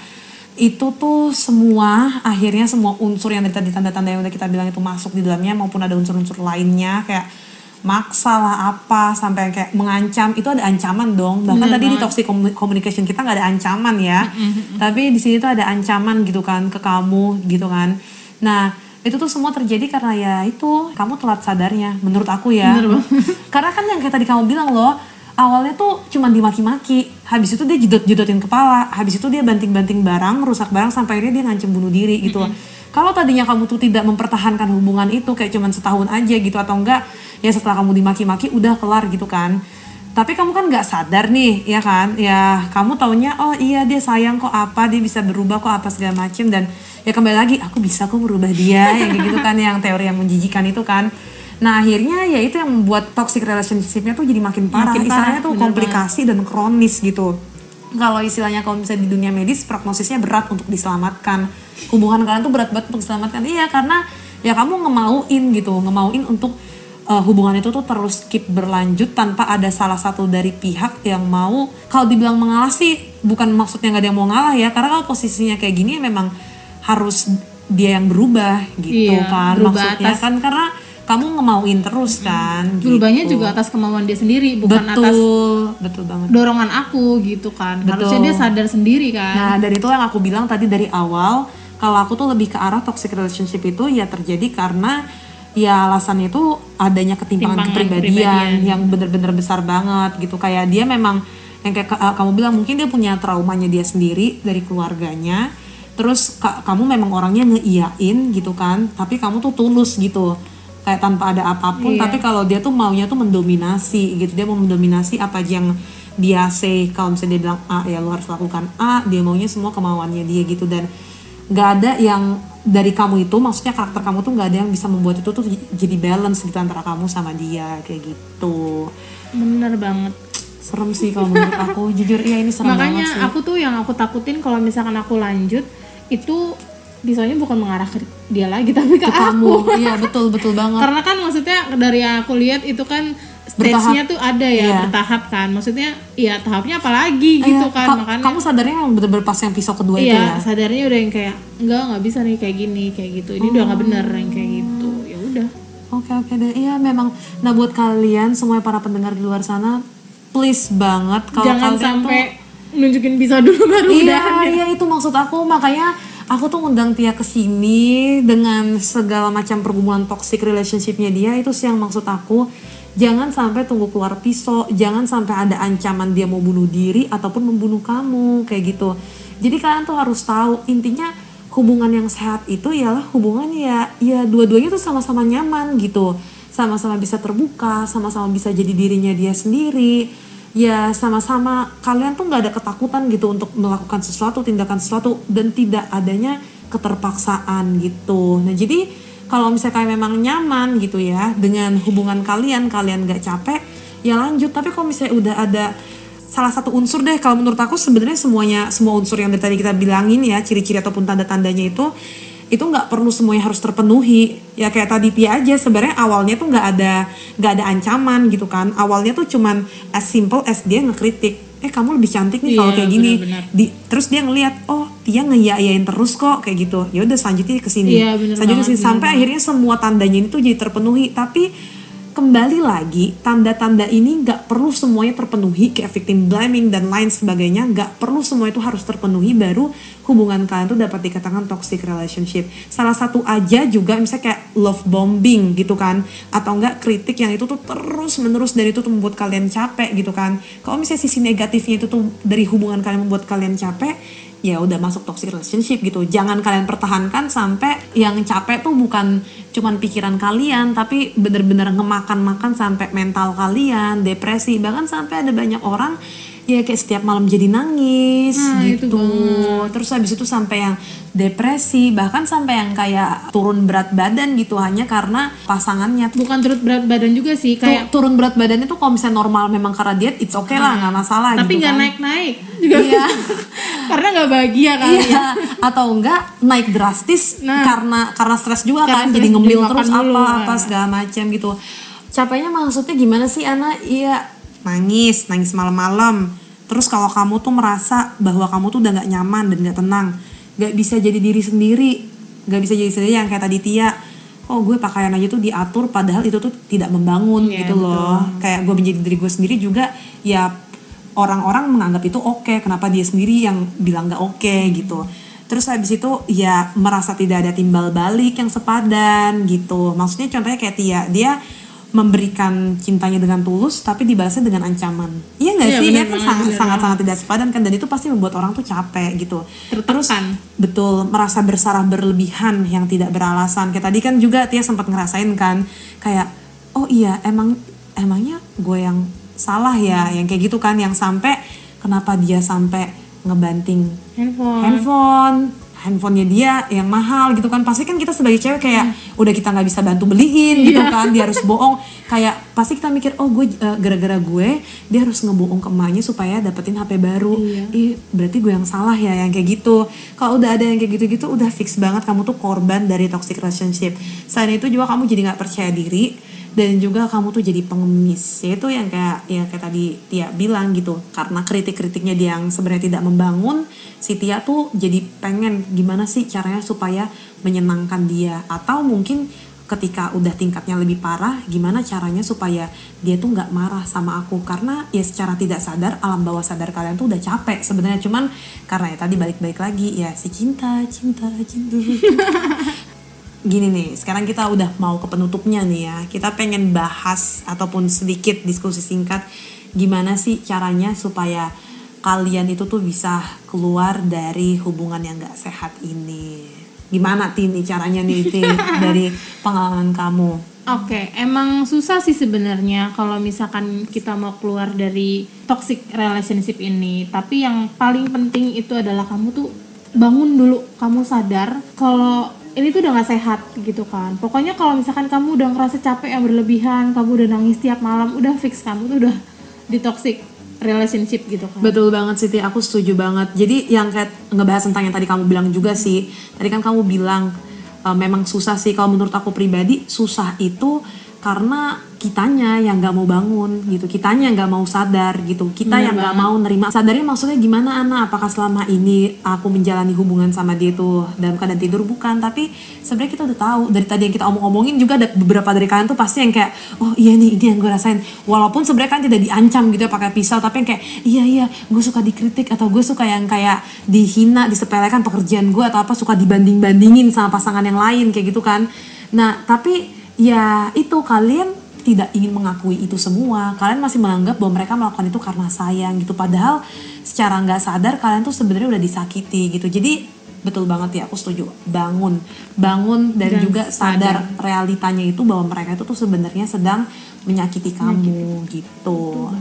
itu tuh semua akhirnya semua unsur yang tadi tanda-tanda yang udah kita bilang itu masuk di dalamnya maupun ada unsur-unsur lainnya kayak maksa lah apa sampai kayak mengancam itu ada ancaman dong. Bahkan tadi di toxic commu- communication kita nggak ada ancaman ya. Tapi di sini tuh ada ancaman gitu kan ke kamu gitu kan. Nah itu tuh semua terjadi karena ya itu kamu telat sadarnya menurut aku ya. Karena kan yang kayak tadi kamu bilang loh awalnya tuh cuma dimaki-maki. Habis itu dia jedot-jedotin kepala. Habis itu dia banting-banting barang rusak barang sampai akhirnya dia ngancem bunuh diri gitu kalau tadinya kamu tuh tidak mempertahankan hubungan itu kayak cuman setahun aja gitu atau enggak ya setelah kamu dimaki-maki udah kelar gitu kan. Tapi kamu kan nggak sadar nih ya kan? Ya kamu taunya oh iya dia sayang kok apa dia bisa berubah kok apa segala macem. Dan ya kembali lagi aku bisa kok merubah dia yang gitu kan yang teori yang menjijikan itu kan nah akhirnya ya itu yang membuat toxic relationship-nya tuh jadi makin parah. Makin parah, istilahnya tuh komplikasi dan kronis gitu. Kalau istilahnya kalau misalnya di dunia medis prognosisnya berat untuk diselamatkan. Hubungan kalian tuh berat banget untuk diselamatkan. Iya karena ya kamu ngemauin gitu ngemauin untuk uh, hubungan itu tuh terus keep berlanjut tanpa ada salah satu dari pihak yang mau kalau dibilang mengalah sih bukan maksudnya nggak ada yang mau ngalah ya. Karena kalau posisinya kayak gini ya memang harus dia yang berubah gitu Iya, kan. berubah maksudnya atas- kan karena kamu ngemauin terus kan berubahnya gitu. juga atas kemauan dia sendiri bukan betul atas betul banget dorongan aku gitu kan Betul. harusnya dia sadar sendiri kan Nah, dari itu yang aku bilang tadi dari awal, kalau aku tuh lebih ke arah toxic relationship itu ya terjadi karena ya alasannya itu adanya ketimpangan Timpangan kepribadian, kepribadian. yang bener-bener besar banget gitu. Kayak dia memang yang kayak ka- kamu bilang mungkin dia punya traumanya dia sendiri dari keluarganya. Terus ka- kamu memang orangnya ngeiyain gitu kan, tapi kamu tuh tulus gitu. Kayak tanpa ada apa pun, Iya. tapi kalau dia tuh maunya tuh mendominasi gitu. Dia mau mendominasi apa aja yang dia say kalau misalnya dia bilang A ya lo harus lakukan A dia maunya semua kemauannya dia gitu. Dan nggak ada yang dari kamu itu maksudnya karakter kamu tuh nggak ada yang bisa membuat itu tuh jadi balance gitu antara kamu sama dia kayak gitu. Bener banget. Serem sih kalau menurut aku. Jujur iya ini serem makanya banget sih. aku tuh yang aku takutin kalau misalkan aku lanjut itu misalnya bukan mengarah ke dia lagi tapi ke, ke aku. Kamu iya betul betul banget. Karena kan maksudnya dari yang aku lihat itu kan stage-nya tuh ada ya Iya. bertahap kan. Maksudnya ya tahapnya apalagi gitu Iya, kan. Ka- makanya kamu sadarnya emang bener-bener pas yang pisau kedua itu iya ya? sadarnya udah yang kayak enggak nggak bisa nih kayak gini kayak gitu. Ini udah nggak bener yang kayak gitu. Ya udah. Oke oke deh, iya memang. Nah buat kalian semua para pendengar di luar sana, please banget kalau jangan kalian sampai nunjukin bisa dulu baru tuh, udah iya iya itu maksud aku. Makanya aku tuh ngundang Tia ke sini dengan segala macam pergumulan toxic relationshipnya dia itu sih yang maksud aku. Jangan sampai tunggu keluar pisau, jangan sampai ada ancaman dia mau bunuh diri ataupun membunuh kamu kayak gitu. Jadi kalian tuh harus tahu intinya hubungan yang sehat itu ialah hubungan ya ya dua-duanya tuh sama-sama nyaman gitu sama-sama bisa terbuka sama-sama bisa jadi dirinya dia sendiri ya sama-sama. Kalian tuh nggak ada ketakutan gitu untuk melakukan sesuatu tindakan sesuatu dan tidak adanya keterpaksaan gitu. Nah jadi kalau misalnya kalian memang nyaman gitu ya dengan hubungan kalian kalian nggak capek ya lanjut. Tapi kalau misalnya udah ada salah satu unsur deh kalau menurut aku sebenarnya semuanya semua unsur yang dari tadi kita bilangin ya ciri-ciri ataupun tanda-tandanya itu itu nggak perlu semuanya harus terpenuhi. Ya kayak tadi Tia aja sebenarnya awalnya tuh nggak ada nggak ada ancaman gitu kan. Awalnya tuh cuman as simple as dia ngekritik eh kamu lebih cantik nih kalau Iya, kayak gini. benar-benar. di terus dia ngelihat oh Tia ngeyayain terus kok kayak gitu. Ya udah selanjutnya ke sini. Iya, bener selanjutnya ke sini. sampai akhirnya semua tandanya ini tuh jadi terpenuhi. Tapi kembali lagi tanda-tanda ini nggak perlu semuanya terpenuhi kayak victim blaming dan lain sebagainya nggak perlu semua itu harus terpenuhi baru hubungan kalian tuh dapat dikatakan toxic relationship. Salah satu aja juga misalnya kayak love bombing gitu kan atau enggak kritik yang itu tuh terus menerus dan itu tuh membuat kalian capek gitu kan. Kalau misalnya sisi negatifnya itu tuh dari hubungan kalian membuat kalian capek ya udah masuk toxic relationship gitu. Jangan kalian pertahankan sampai yang capek tuh bukan cuman pikiran kalian tapi bener-bener ngemakan-makan sampai mental kalian, depresi, bahkan sampai ada banyak orang ya kayak setiap malam jadi nangis Nah, itu gitu. Terus habis itu sampai yang depresi, bahkan sampai yang kayak turun berat badan gitu hanya karena pasangannya bukan turut berat badan juga sih Tuh, kayak turun berat badannya tuh kalau misalnya normal memang karena diet it's okay lah nggak masalah tapi gitu nggak kan. naik naik juga Iya. karena nggak bahagia kali ya Iya, atau enggak naik drastis Nah. karena karena stres juga Karena kan, jadi ngemil terus dulu, apa nah. apa segala macam gitu. Capeknya maksudnya gimana sih Ana? Iya, nangis, nangis malam-malam. Terus kalau kamu tuh merasa bahwa kamu tuh udah nggak nyaman dan nggak tenang, nggak bisa jadi diri sendiri, nggak bisa jadi sendiri yang kayak tadi Tia. Oh gue pakaian aja tuh diatur padahal itu tuh tidak membangun Iya, gitu loh. Kayak gue menjadi diri gue sendiri juga ya orang-orang menganggap itu oke kenapa dia sendiri yang bilang nggak oke gitu terus habis itu ya merasa tidak ada timbal balik yang sepadan gitu maksudnya contohnya kayak Tia dia memberikan cintanya dengan tulus tapi dibalasnya dengan ancaman. Iya nggak Iya, sih? bener ya kan sangat bener sangat sangat tidak sepadan kan? Dan itu pasti membuat orang tuh capek gitu. Terus Tertekan. betul merasa bersalah berlebihan yang tidak beralasan. Kayak tadi kan juga Tia sempat ngerasain kan kayak oh iya emang emangnya gue yang salah ya? Yang kayak gitu kan yang sampai kenapa dia sampai ngebanting handphone. handphone handphonenya dia yang mahal gitu kan. Pasti kan kita sebagai cewek kayak udah kita nggak bisa bantu beliin gitu kan. Dia harus bohong. Kayak pasti kita mikir oh gue eh, gara-gara gue dia harus ngebohong ke emaknya supaya dapetin HP baru. Ih berarti gue yang salah ya yang kayak gitu. Kalau udah ada yang kayak gitu-gitu udah fix banget kamu tuh korban dari toxic relationship. Selain itu juga kamu jadi nggak percaya diri dan juga kamu tuh jadi pengemis. Itu yang kayak ya kayak tadi Tia bilang gitu. Karena kritik-kritiknya dia yang sebenarnya tidak membangun si Tia tuh jadi pengen gimana sih caranya supaya menyenangkan dia. Atau mungkin ketika udah tingkatnya lebih parah gimana caranya supaya dia tuh nggak marah sama aku. Karena ya secara tidak sadar alam bawah sadar kalian tuh udah capek sebenarnya. Cuman karena ya tadi balik-balik lagi ya si cinta cinta cinta gini nih, sekarang kita udah mau ke penutupnya nih ya. Kita pengen bahas ataupun sedikit diskusi singkat gimana sih caranya supaya kalian itu tuh bisa keluar dari hubungan yang gak sehat ini. Gimana Tini caranya nih Ti dari pengalaman kamu? Oke, emang susah sih sebenarnya kalau misalkan kita mau keluar dari toxic relationship ini. Tapi yang paling penting itu adalah kamu tuh bangun dulu, kamu sadar kalau ini tuh udah gak sehat gitu kan. Pokoknya kalau misalkan kamu udah ngerasa capek yang berlebihan, kamu udah nangis tiap malam, udah fix kamu tuh udah di toxic relationship gitu kan. Betul banget Siti, aku setuju banget. Jadi yang kayak ngebahas tentang yang tadi kamu bilang juga sih. Tadi kan kamu bilang e, memang susah sih kalau menurut aku pribadi susah itu karena kitanya yang nggak mau bangun gitu kitanya yang nggak mau sadar gitu kita Bener yang nggak mau nerima. Sadarnya maksudnya gimana Ana? Apakah selama ini aku menjalani hubungan sama dia tuh dalam keadaan tidur? Bukan tapi sebenarnya kita udah tahu. Dari tadi yang kita omong-omongin juga ada beberapa dari kalian tuh pasti yang kayak oh iya nih ini yang gue rasain. Walaupun sebenarnya kan tidak diancam gitu ya pakai pisau tapi yang kayak iya iya gue suka dikritik atau gue suka yang kayak dihina disepelekan pekerjaan gue atau apa suka dibanding-bandingin sama pasangan yang lain kayak gitu kan. Nah tapi ya itu kalian tidak ingin mengakui itu semua. Kalian masih menganggap bahwa mereka melakukan itu karena sayang gitu. Padahal secara nggak sadar kalian tuh sebenarnya udah disakiti gitu. Jadi betul banget ya aku setuju. Bangun. Bangun dan, Dan juga sadar, sadar. realitanya itu bahwa mereka itu tuh sebenarnya sedang menyakiti kamu gitu.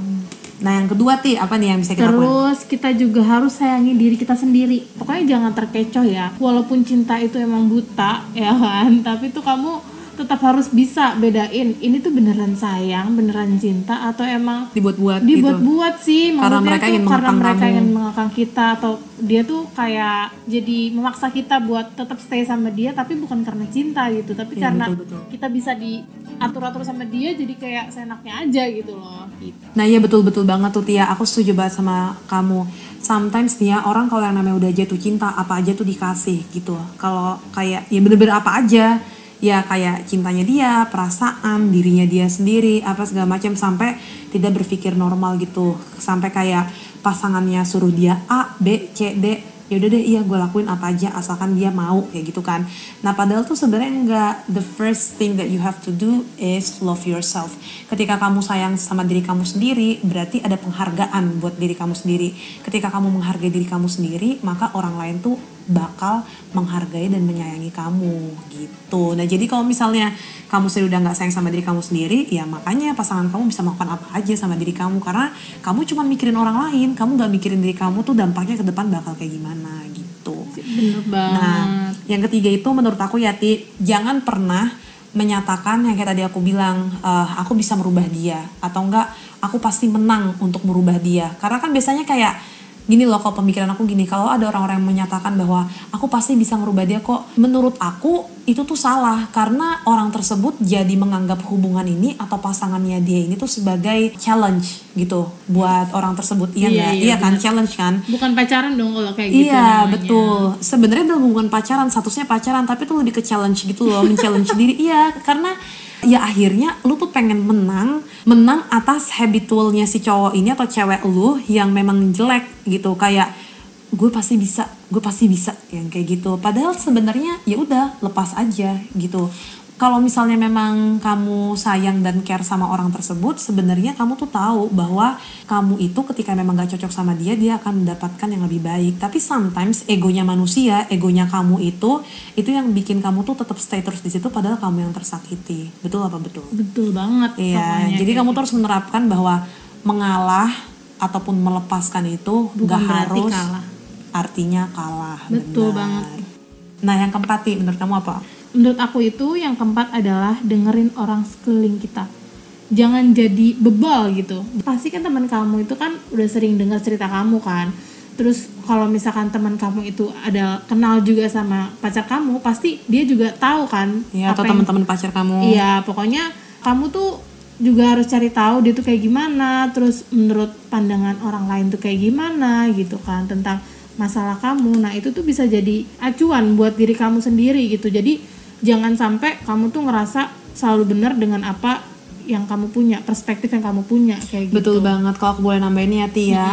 Nah yang kedua ti apa nih yang bisa kita lakukan Terus kita juga harus sayangi diri kita sendiri. Pokoknya jangan terkecoh ya. Walaupun cinta itu emang buta ya kan, tapi tuh kamu tetap harus bisa bedain ini tuh beneran sayang, beneran cinta atau emang dibuat-buat gitu dibuat-buat sih Karena mereka tuh ingin karena mereka kamu. ingin mengekang kita atau dia tuh kayak jadi memaksa kita buat tetap stay sama dia tapi bukan karena cinta gitu tapi Iya, karena betul-betul. kita bisa diatur-atur sama dia jadi kayak seenaknya aja gitu loh gitu. Nah iya betul-betul banget tuh Tia, aku setuju banget sama kamu. Sometimes nih ya orang kalau yang namanya udah jatuh cinta apa aja tuh dikasih gitu. Kalau kayak ya bener-bener apa aja, ya kayak cintanya dia, perasaan, dirinya dia sendiri, apa segala macam sampai tidak berpikir normal gitu. Sampai kayak pasangannya suruh dia A, B, C, D, ya udah deh iya gue lakuin apa aja asalkan dia mau kayak gitu kan. Nah padahal tuh sebenarnya enggak. The first thing that you have to do is love yourself. Ketika kamu sayang sama diri kamu sendiri berarti ada penghargaan buat diri kamu sendiri. Ketika kamu menghargai diri kamu sendiri maka orang lain tuh bakal menghargai dan menyayangi kamu gitu. Nah jadi kalau misalnya kamu sendiri udah nggak sayang sama diri kamu sendiri, ya makanya pasangan kamu bisa melakukan apa aja sama diri kamu karena kamu cuma mikirin orang lain, kamu nggak mikirin diri kamu tuh dampaknya ke depan bakal kayak gimana gitu. Bener banget. Nah, yang ketiga itu menurut aku ya Ti, jangan pernah menyatakan yang kayak tadi aku bilang, eh, aku bisa merubah dia atau enggak, aku pasti menang untuk merubah dia. Karena kan biasanya kayak gini loh kalau pemikiran aku gini, kalau ada orang-orang yang menyatakan bahwa aku pasti bisa merubah dia kok, menurut aku itu tuh salah karena orang tersebut jadi menganggap hubungan ini atau pasangannya dia ini tuh sebagai challenge gitu buat orang tersebut. Iya Iya, iya, Iya kan challenge kan? Bukan pacaran dong kalau kayak gitu. Iya namanya. betul. Sebenarnya dalam hubungan pacaran statusnya pacaran tapi tuh lebih ke challenge gitu loh, men-challenge diri. Iya karena ya akhirnya lu tuh pengen menang, menang atas habitualnya si cowok ini atau cewek lu yang memang jelek gitu kayak gue pasti bisa, gue pasti bisa yang kayak gitu. Padahal sebenarnya ya udah lepas aja gitu. Kalau misalnya memang kamu sayang dan care sama orang tersebut, sebenarnya kamu tuh tahu bahwa kamu itu ketika memang gak cocok sama dia, dia akan mendapatkan yang lebih baik. Tapi sometimes egonya manusia, egonya kamu itu, itu yang bikin kamu tuh tetap stay terus di situ, padahal kamu yang tersakiti. Betul apa betul? Betul banget. Iya. Jadi kayak kamu tuh harus menerapkan bahwa mengalah ataupun melepaskan itu Bukan gak harus kalah. artinya kalah. Betul benar. banget. Nah yang keempat nih, menurut kamu apa? Menurut aku itu yang keempat adalah dengerin orang sekeliling kita. Jangan jadi bebal gitu. Pasti kan teman kamu itu kan udah sering dengar cerita kamu kan. Terus kalau misalkan teman kamu itu ada kenal juga sama pacar kamu, pasti dia juga tahu kan. Iya atau teman-teman pacar kamu? Iya, pokoknya kamu tuh juga harus cari tahu dia tuh kayak gimana, terus menurut pandangan orang lain tuh kayak gimana gitu kan tentang masalah kamu. Nah, itu tuh bisa jadi acuan buat diri kamu sendiri gitu. Jadi jangan sampai kamu tuh ngerasa selalu benar dengan apa yang kamu punya, perspektif yang kamu punya kayak gitu. Betul banget. Kalau aku boleh nambahin ya Ti ya.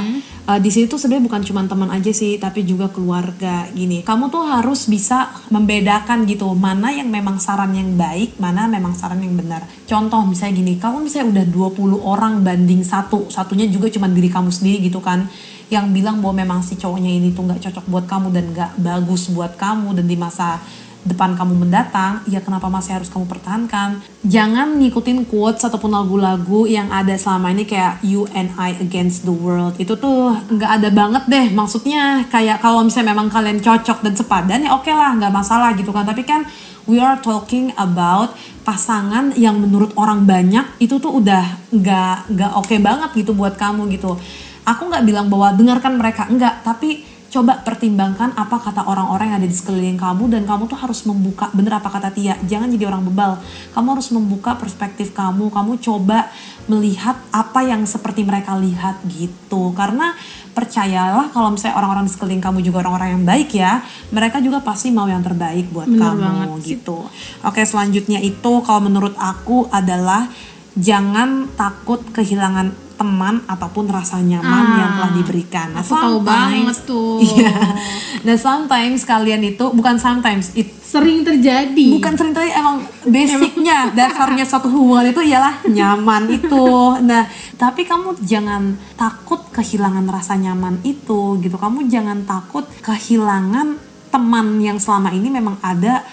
Eh, di sini tuh sebenarnya bukan cuma teman aja sih, tapi juga keluarga gini. Kamu tuh harus bisa membedakan gitu mana yang memang saran yang baik, mana memang saran yang benar. Contoh misalnya gini, kamu misalnya udah 20 orang banding satu, satunya juga cuma diri kamu sendiri gitu kan yang bilang bahwa memang si cowoknya ini tuh nggak cocok buat kamu dan nggak bagus buat kamu dan di masa depan kamu mendatang, ya kenapa masih harus kamu pertahankan? Jangan ngikutin quotes ataupun lagu-lagu yang ada selama ini kayak you and I against the world. Itu tuh nggak ada banget deh. Maksudnya kayak kalau misalnya memang kalian cocok dan sepadan ya oke lah, nggak masalah gitu kan. Tapi kan we are talking about pasangan yang menurut orang banyak itu tuh udah nggak nggak oke banget gitu buat kamu gitu. Aku nggak bilang bahwa dengarkan mereka enggak, tapi coba pertimbangkan apa kata orang-orang yang ada di sekeliling kamu dan kamu tuh harus membuka bener apa kata Tia? Jangan jadi orang bebal. Kamu harus membuka perspektif kamu. Kamu coba melihat apa yang seperti mereka lihat gitu. Karena percayalah kalau misalnya orang-orang di sekeliling kamu juga orang-orang yang baik ya mereka juga pasti mau yang terbaik buat Bener kamu banget gitu. Oke selanjutnya itu kalau menurut aku adalah jangan takut kehilangan teman ataupun rasa nyaman Ah, yang telah diberikan. Nah, aku tahu banget tuh. Iya. Nah, sometimes kalian itu bukan sometimes it Sering terjadi. bukan sering tadi emang basicnya dasarnya suatu hubungan itu ialah nyaman itu. Nah, tapi kamu jangan takut kehilangan rasa nyaman itu gitu. Kamu jangan takut kehilangan teman yang selama ini memang ada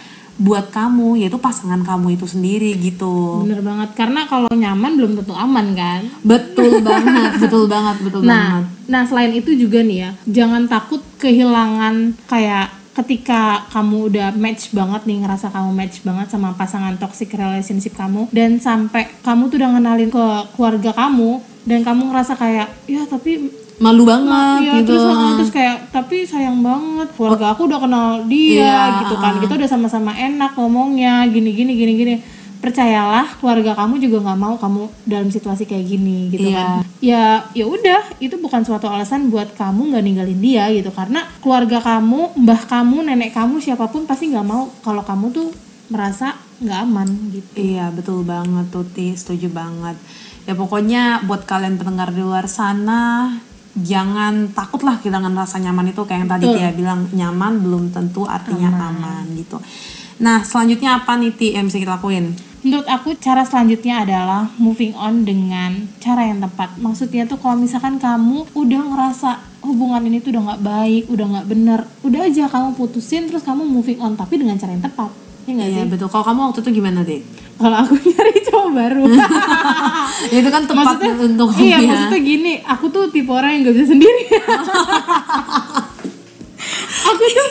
buat kamu yaitu pasangan kamu itu sendiri gitu. Bener banget karena kalau nyaman belum tentu aman kan. Betul banget, betul banget, betul Nah, banget. nah selain itu juga nih ya, jangan takut kehilangan kayak ketika kamu udah match banget nih ngerasa kamu match banget sama pasangan toxic relationship kamu dan sampai kamu tuh udah ngenalin ke keluarga kamu dan kamu ngerasa kayak ya tapi Malu banget ya gitu. terus terus kayak tapi sayang banget keluarga aku udah kenal dia Iya, gitu kan. Kita udah sama-sama enak ngomongnya gini gini gini gini. Percayalah keluarga kamu juga nggak mau kamu dalam situasi kayak gini gitu Iya. kan. Ya ya udah itu bukan suatu alasan buat kamu nggak ninggalin dia gitu. Karena keluarga kamu mbah kamu nenek kamu siapa pun pasti nggak mau kalau kamu tuh merasa nggak aman gitu. Iya betul banget Tuti, setuju banget. Ya pokoknya buat kalian pendengar di luar sana jangan takutlah kehilangan rasa nyaman itu kayak yang tadi. Tia bilang nyaman belum tentu artinya aman, gitu. Nah selanjutnya apa nih Ti yang bisa kita lakuin? Menurut aku cara selanjutnya adalah moving on dengan cara yang tepat. Maksudnya tuh kalau misalkan kamu udah ngerasa hubungan ini tuh udah nggak baik, udah nggak bener, udah aja kamu putusin terus kamu moving on tapi dengan cara yang tepat. Ya Iya sih? betul. Kalau kamu waktu itu gimana Ti? Kalau aku nyari cowok baru. Itu kan tepat untuk iya, ya. maksudnya gini, aku tuh tipe orang yang gak bisa sendiri. aku tuh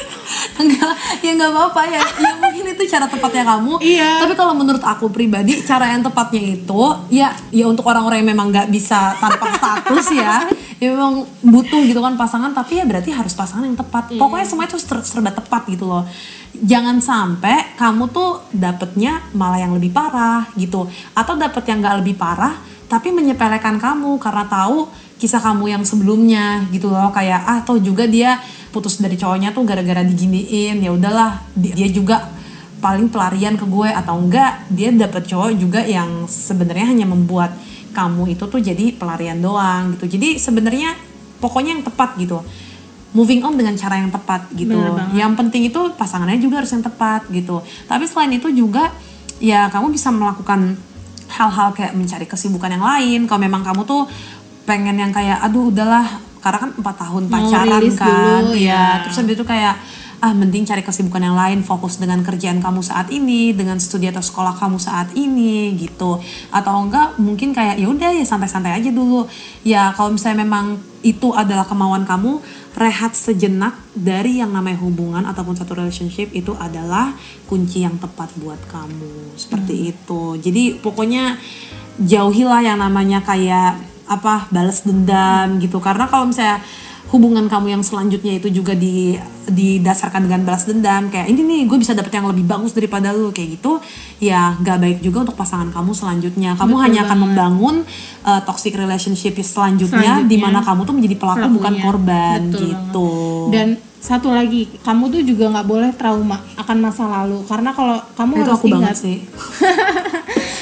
enggak ya nggak apa-apa ya. Ya mungkin itu cara tepatnya kamu. Iya. tapi kalau menurut aku pribadi cara yang tepatnya itu ya ya untuk orang-orang yang memang nggak bisa tanpa status ya. Ya memang butuh gitu kan pasangan tapi ya berarti harus pasangan yang tepat. Pokoknya semua itu ser- serba tepat gitu loh. Jangan sampai kamu tuh dapetnya malah yang lebih parah gitu. Atau dapet yang nggak lebih parah tapi menyepelekan kamu karena tahu kisah kamu yang sebelumnya gitu loh kayak ah atau juga dia putus dari cowoknya tuh gara-gara diginiin. Ya udahlah di- dia juga paling pelarian ke gue. Atau enggak dia dapet cowok juga yang sebenarnya hanya membuat kamu itu tuh jadi pelarian doang gitu. Jadi sebenarnya pokoknya yang tepat gitu. Moving on dengan cara yang tepat gitu. Yang penting itu pasangannya juga harus yang tepat gitu. Tapi selain itu juga ya kamu bisa melakukan hal-hal kayak mencari kesibukan yang lain. Kalau memang kamu tuh pengen yang kayak aduh udahlah. Karena kan empat tahun pacaran kan. dulu, ya ya. terus habis itu kayak ah mending cari kesibukan yang lain fokus dengan kerjaan kamu saat ini dengan studi atau sekolah kamu saat ini gitu. Atau enggak mungkin kayak ya udah ya santai-santai aja dulu. Ya kalau misalnya memang itu adalah kemauan kamu rehat sejenak dari yang namanya hubungan ataupun satu relationship itu adalah kunci yang tepat buat kamu. Seperti itu. Jadi pokoknya jauhilah yang namanya kayak apa balas dendam gitu. Karena kalau misalnya hubungan kamu yang selanjutnya itu juga di didasarkan dengan balas dendam kayak ini nih gue bisa dapet yang lebih bagus daripada lu kayak gitu ya nggak baik juga untuk pasangan kamu selanjutnya. Kamu Betul hanya akan banget. membangun uh, toxic relationship selanjutnya, Selanjutnya. di mana kamu tuh menjadi pelaku bukan Pelakunya. korban Betul gitu. Dan satu lagi kamu tuh juga nggak boleh trauma akan masa lalu karena kalau kamu itu harus aku ingat. banget sih.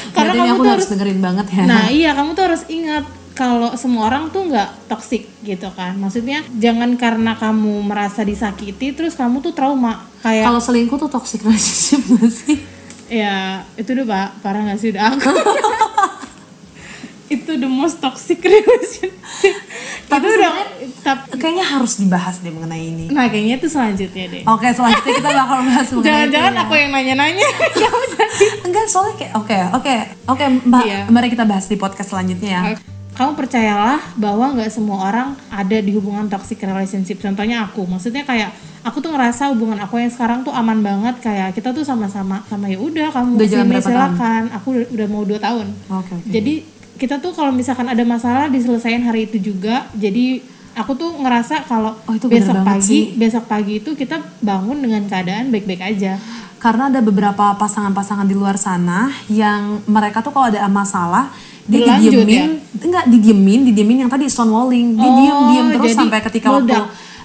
Karena Berarti kamu aku tuh harus- dengerin banget ya. Nah iya kamu tuh harus ingat kalau semua orang tuh nggak toksik gitu kan. Maksudnya jangan karena kamu merasa disakiti terus kamu tuh trauma kayak kalau selingkuh tuh toxic relationship gak sih ya itu udah pak parah nggak sih udah aku. itu the most toxic relationship. Tapi itu udah sebenarnya- tap- kayaknya harus dibahas deh mengenai ini nah kayaknya itu selanjutnya deh. Oke, selanjutnya kita bakal bahas mengenai Jangan-jangan itu ya. aku yang nanya-nanya. Jadi Enggak, soalnya kayak oke, oke. Oke, Mbak, Iya. mari kita bahas di podcast selanjutnya ya. Kamu percayalah bahwa nggak semua orang ada di hubungan toxic relationship. Contohnya aku. Maksudnya kayak aku tuh ngerasa hubungan aku yang sekarang tuh aman banget. Kayak kita tuh sama-sama sama ya udah kamu sini silakan. Aku udah, mau dua tahun. Oke, oke. jadi kita tuh kalau misalkan ada masalah diselesaikan hari itu juga. Jadi aku tuh ngerasa kalau Oh, itu besok pagi sih. besok pagi itu kita bangun dengan keadaan baik-baik aja. Karena ada beberapa pasangan-pasangan di luar sana yang mereka tuh kalau ada masalah dia Berlanjut didiemin enggak didiemin didiemin yang tadi stonewalling. Dia Oh, diem diem terus jadi sampai ketika waktu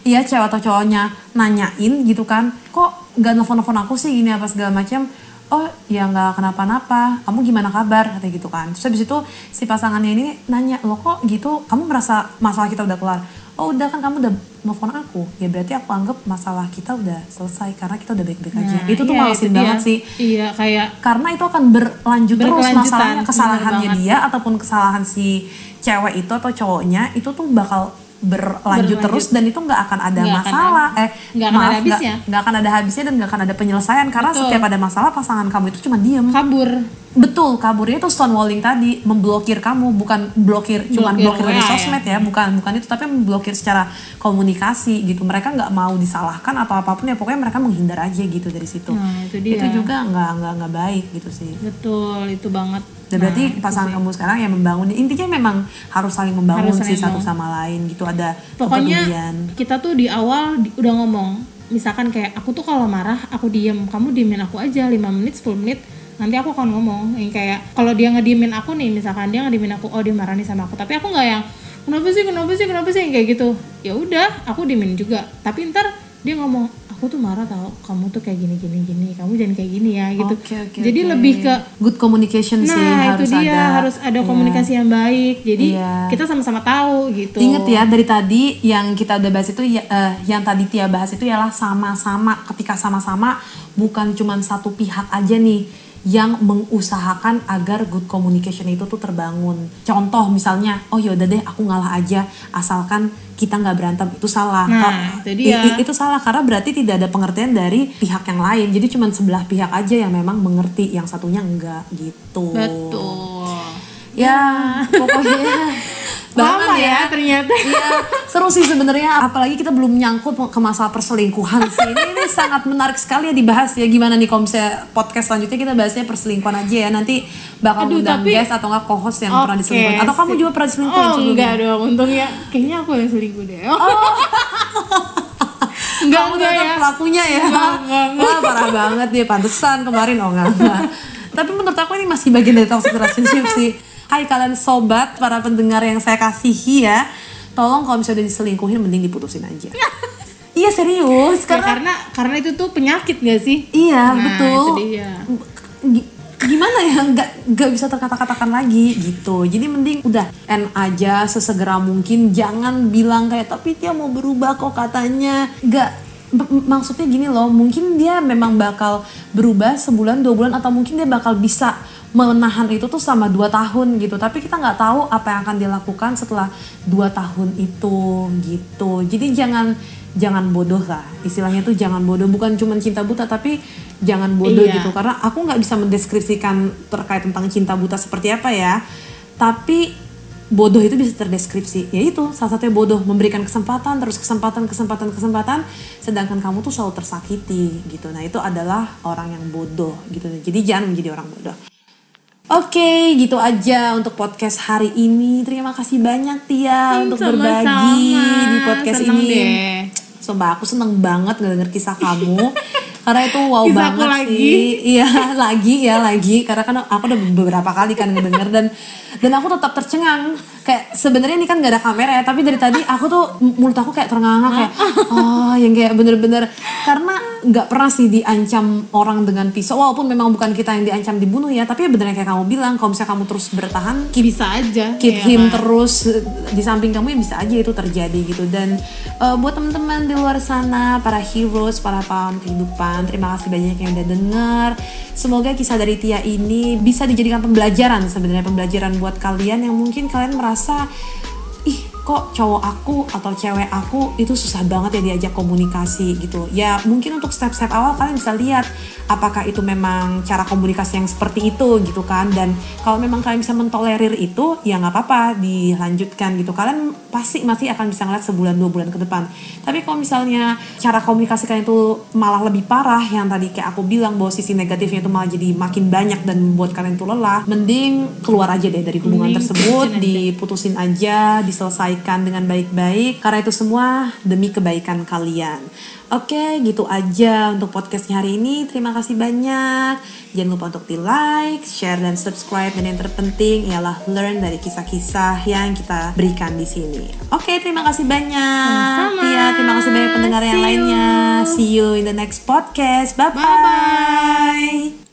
iya cewek atau cowoknya nanyain gitu kan kok nggak nelfon nelfon aku sih gini apa segala macam oh ya nggak kenapa-napa. Kamu gimana kabar? Katanya gitu kan. Terus habis itu si pasangannya ini nanya lo kok gitu? Kamu merasa masalah kita udah kelar oh udah kan kamu udah nelfon aku ya berarti aku anggap masalah kita udah selesai karena kita udah baik-baik aja Nah, itu tuh iya, malesin itu banget dia. sih iya kayak karena itu akan berlanjut terus masalahnya kesalahannya dia ataupun kesalahan si cewek itu atau cowoknya itu tuh bakal berlanjut, Berlanjut. terus dan itu nggak akan ada akan masalah eh nggak akan ada habisnya. nggak akan ada habisnya dan nggak akan ada penyelesaian karena Betul. setiap ada masalah pasangan kamu itu cuma diem kabur betul kaburnya itu stonewalling tadi memblokir kamu bukan blokir cuman Blokir dari ya? sosmed ya bukan bukan itu tapi memblokir secara komunikasi gitu mereka nggak mau disalahkan atau apa pun ya pokoknya mereka menghindar aja gitu dari situ Nah, itu dia. itu juga nggak nggak nggak baik gitu sih betul itu banget dan berarti pasangan kamu sekarang yang membangun intinya memang harus saling membangun Harus sih satu sama lain gitu ada pokoknya kepedulian. kita tuh di awal di- udah ngomong misalkan kayak aku tuh kalau marah aku diem kamu diemin aku aja 5 menit 10 menit nanti aku akan ngomong yang kayak kalau dia ngediemin aku nih misalkan dia ngediemin aku oh dia marah nih sama aku. Tapi aku nggak yang kenapa sih kenapa sih kenapa sih? Yang kayak gitu. Ya udah aku diemin juga. Tapi ntar dia ngomong aku tuh marah tau kamu tuh kayak gini gini gini kamu jangan kayak gini ya gitu. Oke, oke, jadi oke. lebih ke good communication sih nah harus itu dia ada. harus ada komunikasi yang baik. Jadi Iya. kita sama-sama tahu gitu. Ingat ya dari tadi yang kita udah bahas itu ya, eh, yang tadi Tia bahas itu ialah sama-sama ketika sama-sama bukan cuma satu pihak aja nih yang mengusahakan agar good communication itu tuh terbangun. Contoh misalnya, oh yaudah deh aku ngalah aja asalkan kita nggak berantem itu salah. Nah, itu dia. i- i- itu salah karena berarti tidak ada pengertian dari pihak yang lain. Jadi cuma sebelah pihak aja yang memang mengerti, yang satunya enggak gitu. betul Ya, pokoknya Lama banget ya ternyata. Iya, seru sih sebenarnya. Apalagi kita belum nyangkut ke masalah perselingkuhan sih. Ini, ini sangat menarik sekali ya dibahas ya. Gimana nih kalau misalnya podcast selanjutnya kita bahasnya perselingkuhan aja ya. Nanti bakal Aduh, undang tapi- guest atau enggak co-host yang pernah Oke, diselingkuhin. Atau kamu juga pernah diselingkuhin Oh sebelumnya? enggak dong, untungnya kayaknya aku yang selingkuh deh. Oh. enggak kamu enggak ternyata ya. pelakunya ya. Enggak, enggak, enggak. Wah parah banget dia pantesan kemarin oh enggak, enggak. Tapi menurut aku ini masih bagian dari toxic relationship sih. Hai kalian sobat para pendengar yang saya kasihi ya. Tolong kalau misalnya udah diselingkuhin mending diputusin aja. iya serius Ya, karena karena karena itu tuh penyakit gak sih? iya Nah, betul. itu dia. Gi- Gimana ya nggak nggak bisa terkata-katakan lagi gitu. Jadi mending udah end aja sesegera mungkin. Jangan bilang kayak tapi dia mau berubah kok katanya. Nggak maksudnya gini loh. Mungkin dia memang bakal berubah sebulan dua bulan atau mungkin dia bakal bisa menahan itu tuh selama dua tahun gitu. Tapi kita nggak tahu apa yang akan dilakukan setelah dua tahun itu gitu. Jadi jangan jangan bodoh lah. Istilahnya tuh jangan bodoh. Bukan cuma cinta buta tapi jangan bodoh Iya. gitu. Karena aku nggak bisa mendeskripsikan terkait tentang cinta buta seperti apa ya. Tapi bodoh itu bisa terdeskripsi yaitu salah satunya bodoh memberikan kesempatan terus kesempatan kesempatan kesempatan sedangkan kamu tuh selalu tersakiti gitu nah itu adalah orang yang bodoh gitu jadi jangan menjadi orang bodoh Oke, gitu aja untuk podcast hari ini. Terima kasih banyak Tia untuk Sama-sama. berbagi di podcast Seneng ini. deh. Sumpah aku seneng banget ngedenger kisah kamu Karena itu wow Kisahku banget lagi. sih Iya lagi ya lagi Karena kan aku udah beberapa kali kan ngedenger Dan dan aku tetap tercengang Kayak sebenarnya ini kan gak ada kamera ya Tapi dari tadi aku tuh mulut aku kayak terengah-engah Kayak oh yang kayak bener-bener Karena gak pernah sih diancam orang dengan pisau Walaupun memang bukan kita yang diancam dibunuh ya Tapi ya bener yang kayak kamu bilang Kalau misalnya kamu terus bertahan keep Bisa aja. keep ya him kan? terus di samping kamu ya bisa aja itu terjadi gitu dan eh, buat teman-teman di luar sana para heroes para pahlawan kehidupan terima kasih banyak yang udah denger. Semoga kisah dari Tia ini bisa dijadikan pembelajaran sebenarnya pembelajaran buat kalian yang mungkin kalian merasa kok cowok aku atau cewek aku itu susah banget ya diajak komunikasi gitu. Ya mungkin untuk step-step awal kalian bisa lihat apakah itu memang cara komunikasi yang seperti itu gitu kan. Dan kalau memang kalian bisa mentolerir itu ya nggak apa-apa dilanjutkan gitu. Kalian pasti masih akan bisa ngeliat sebulan dua bulan ke depan. Tapi kalau misalnya cara komunikasi kalian itu malah lebih parah yang tadi kayak aku bilang bahwa sisi negatifnya itu malah jadi makin banyak dan membuat kalian itu lelah mending keluar aja deh dari hubungan Mending tersebut diputusin aja diselesaikan disampaikan dengan baik-baik karena itu semua demi kebaikan kalian. Oke, gitu aja untuk podcastnya hari ini. Terima kasih banyak. Jangan lupa untuk di like, share, dan subscribe. Dan yang terpenting ialah learn dari kisah-kisah yang kita berikan di sini. Oke, terima kasih banyak. Sama-sama. Tia, terima kasih banyak pendengar yang See you. lainnya. See you in the next podcast. Bye-bye. Bye-bye.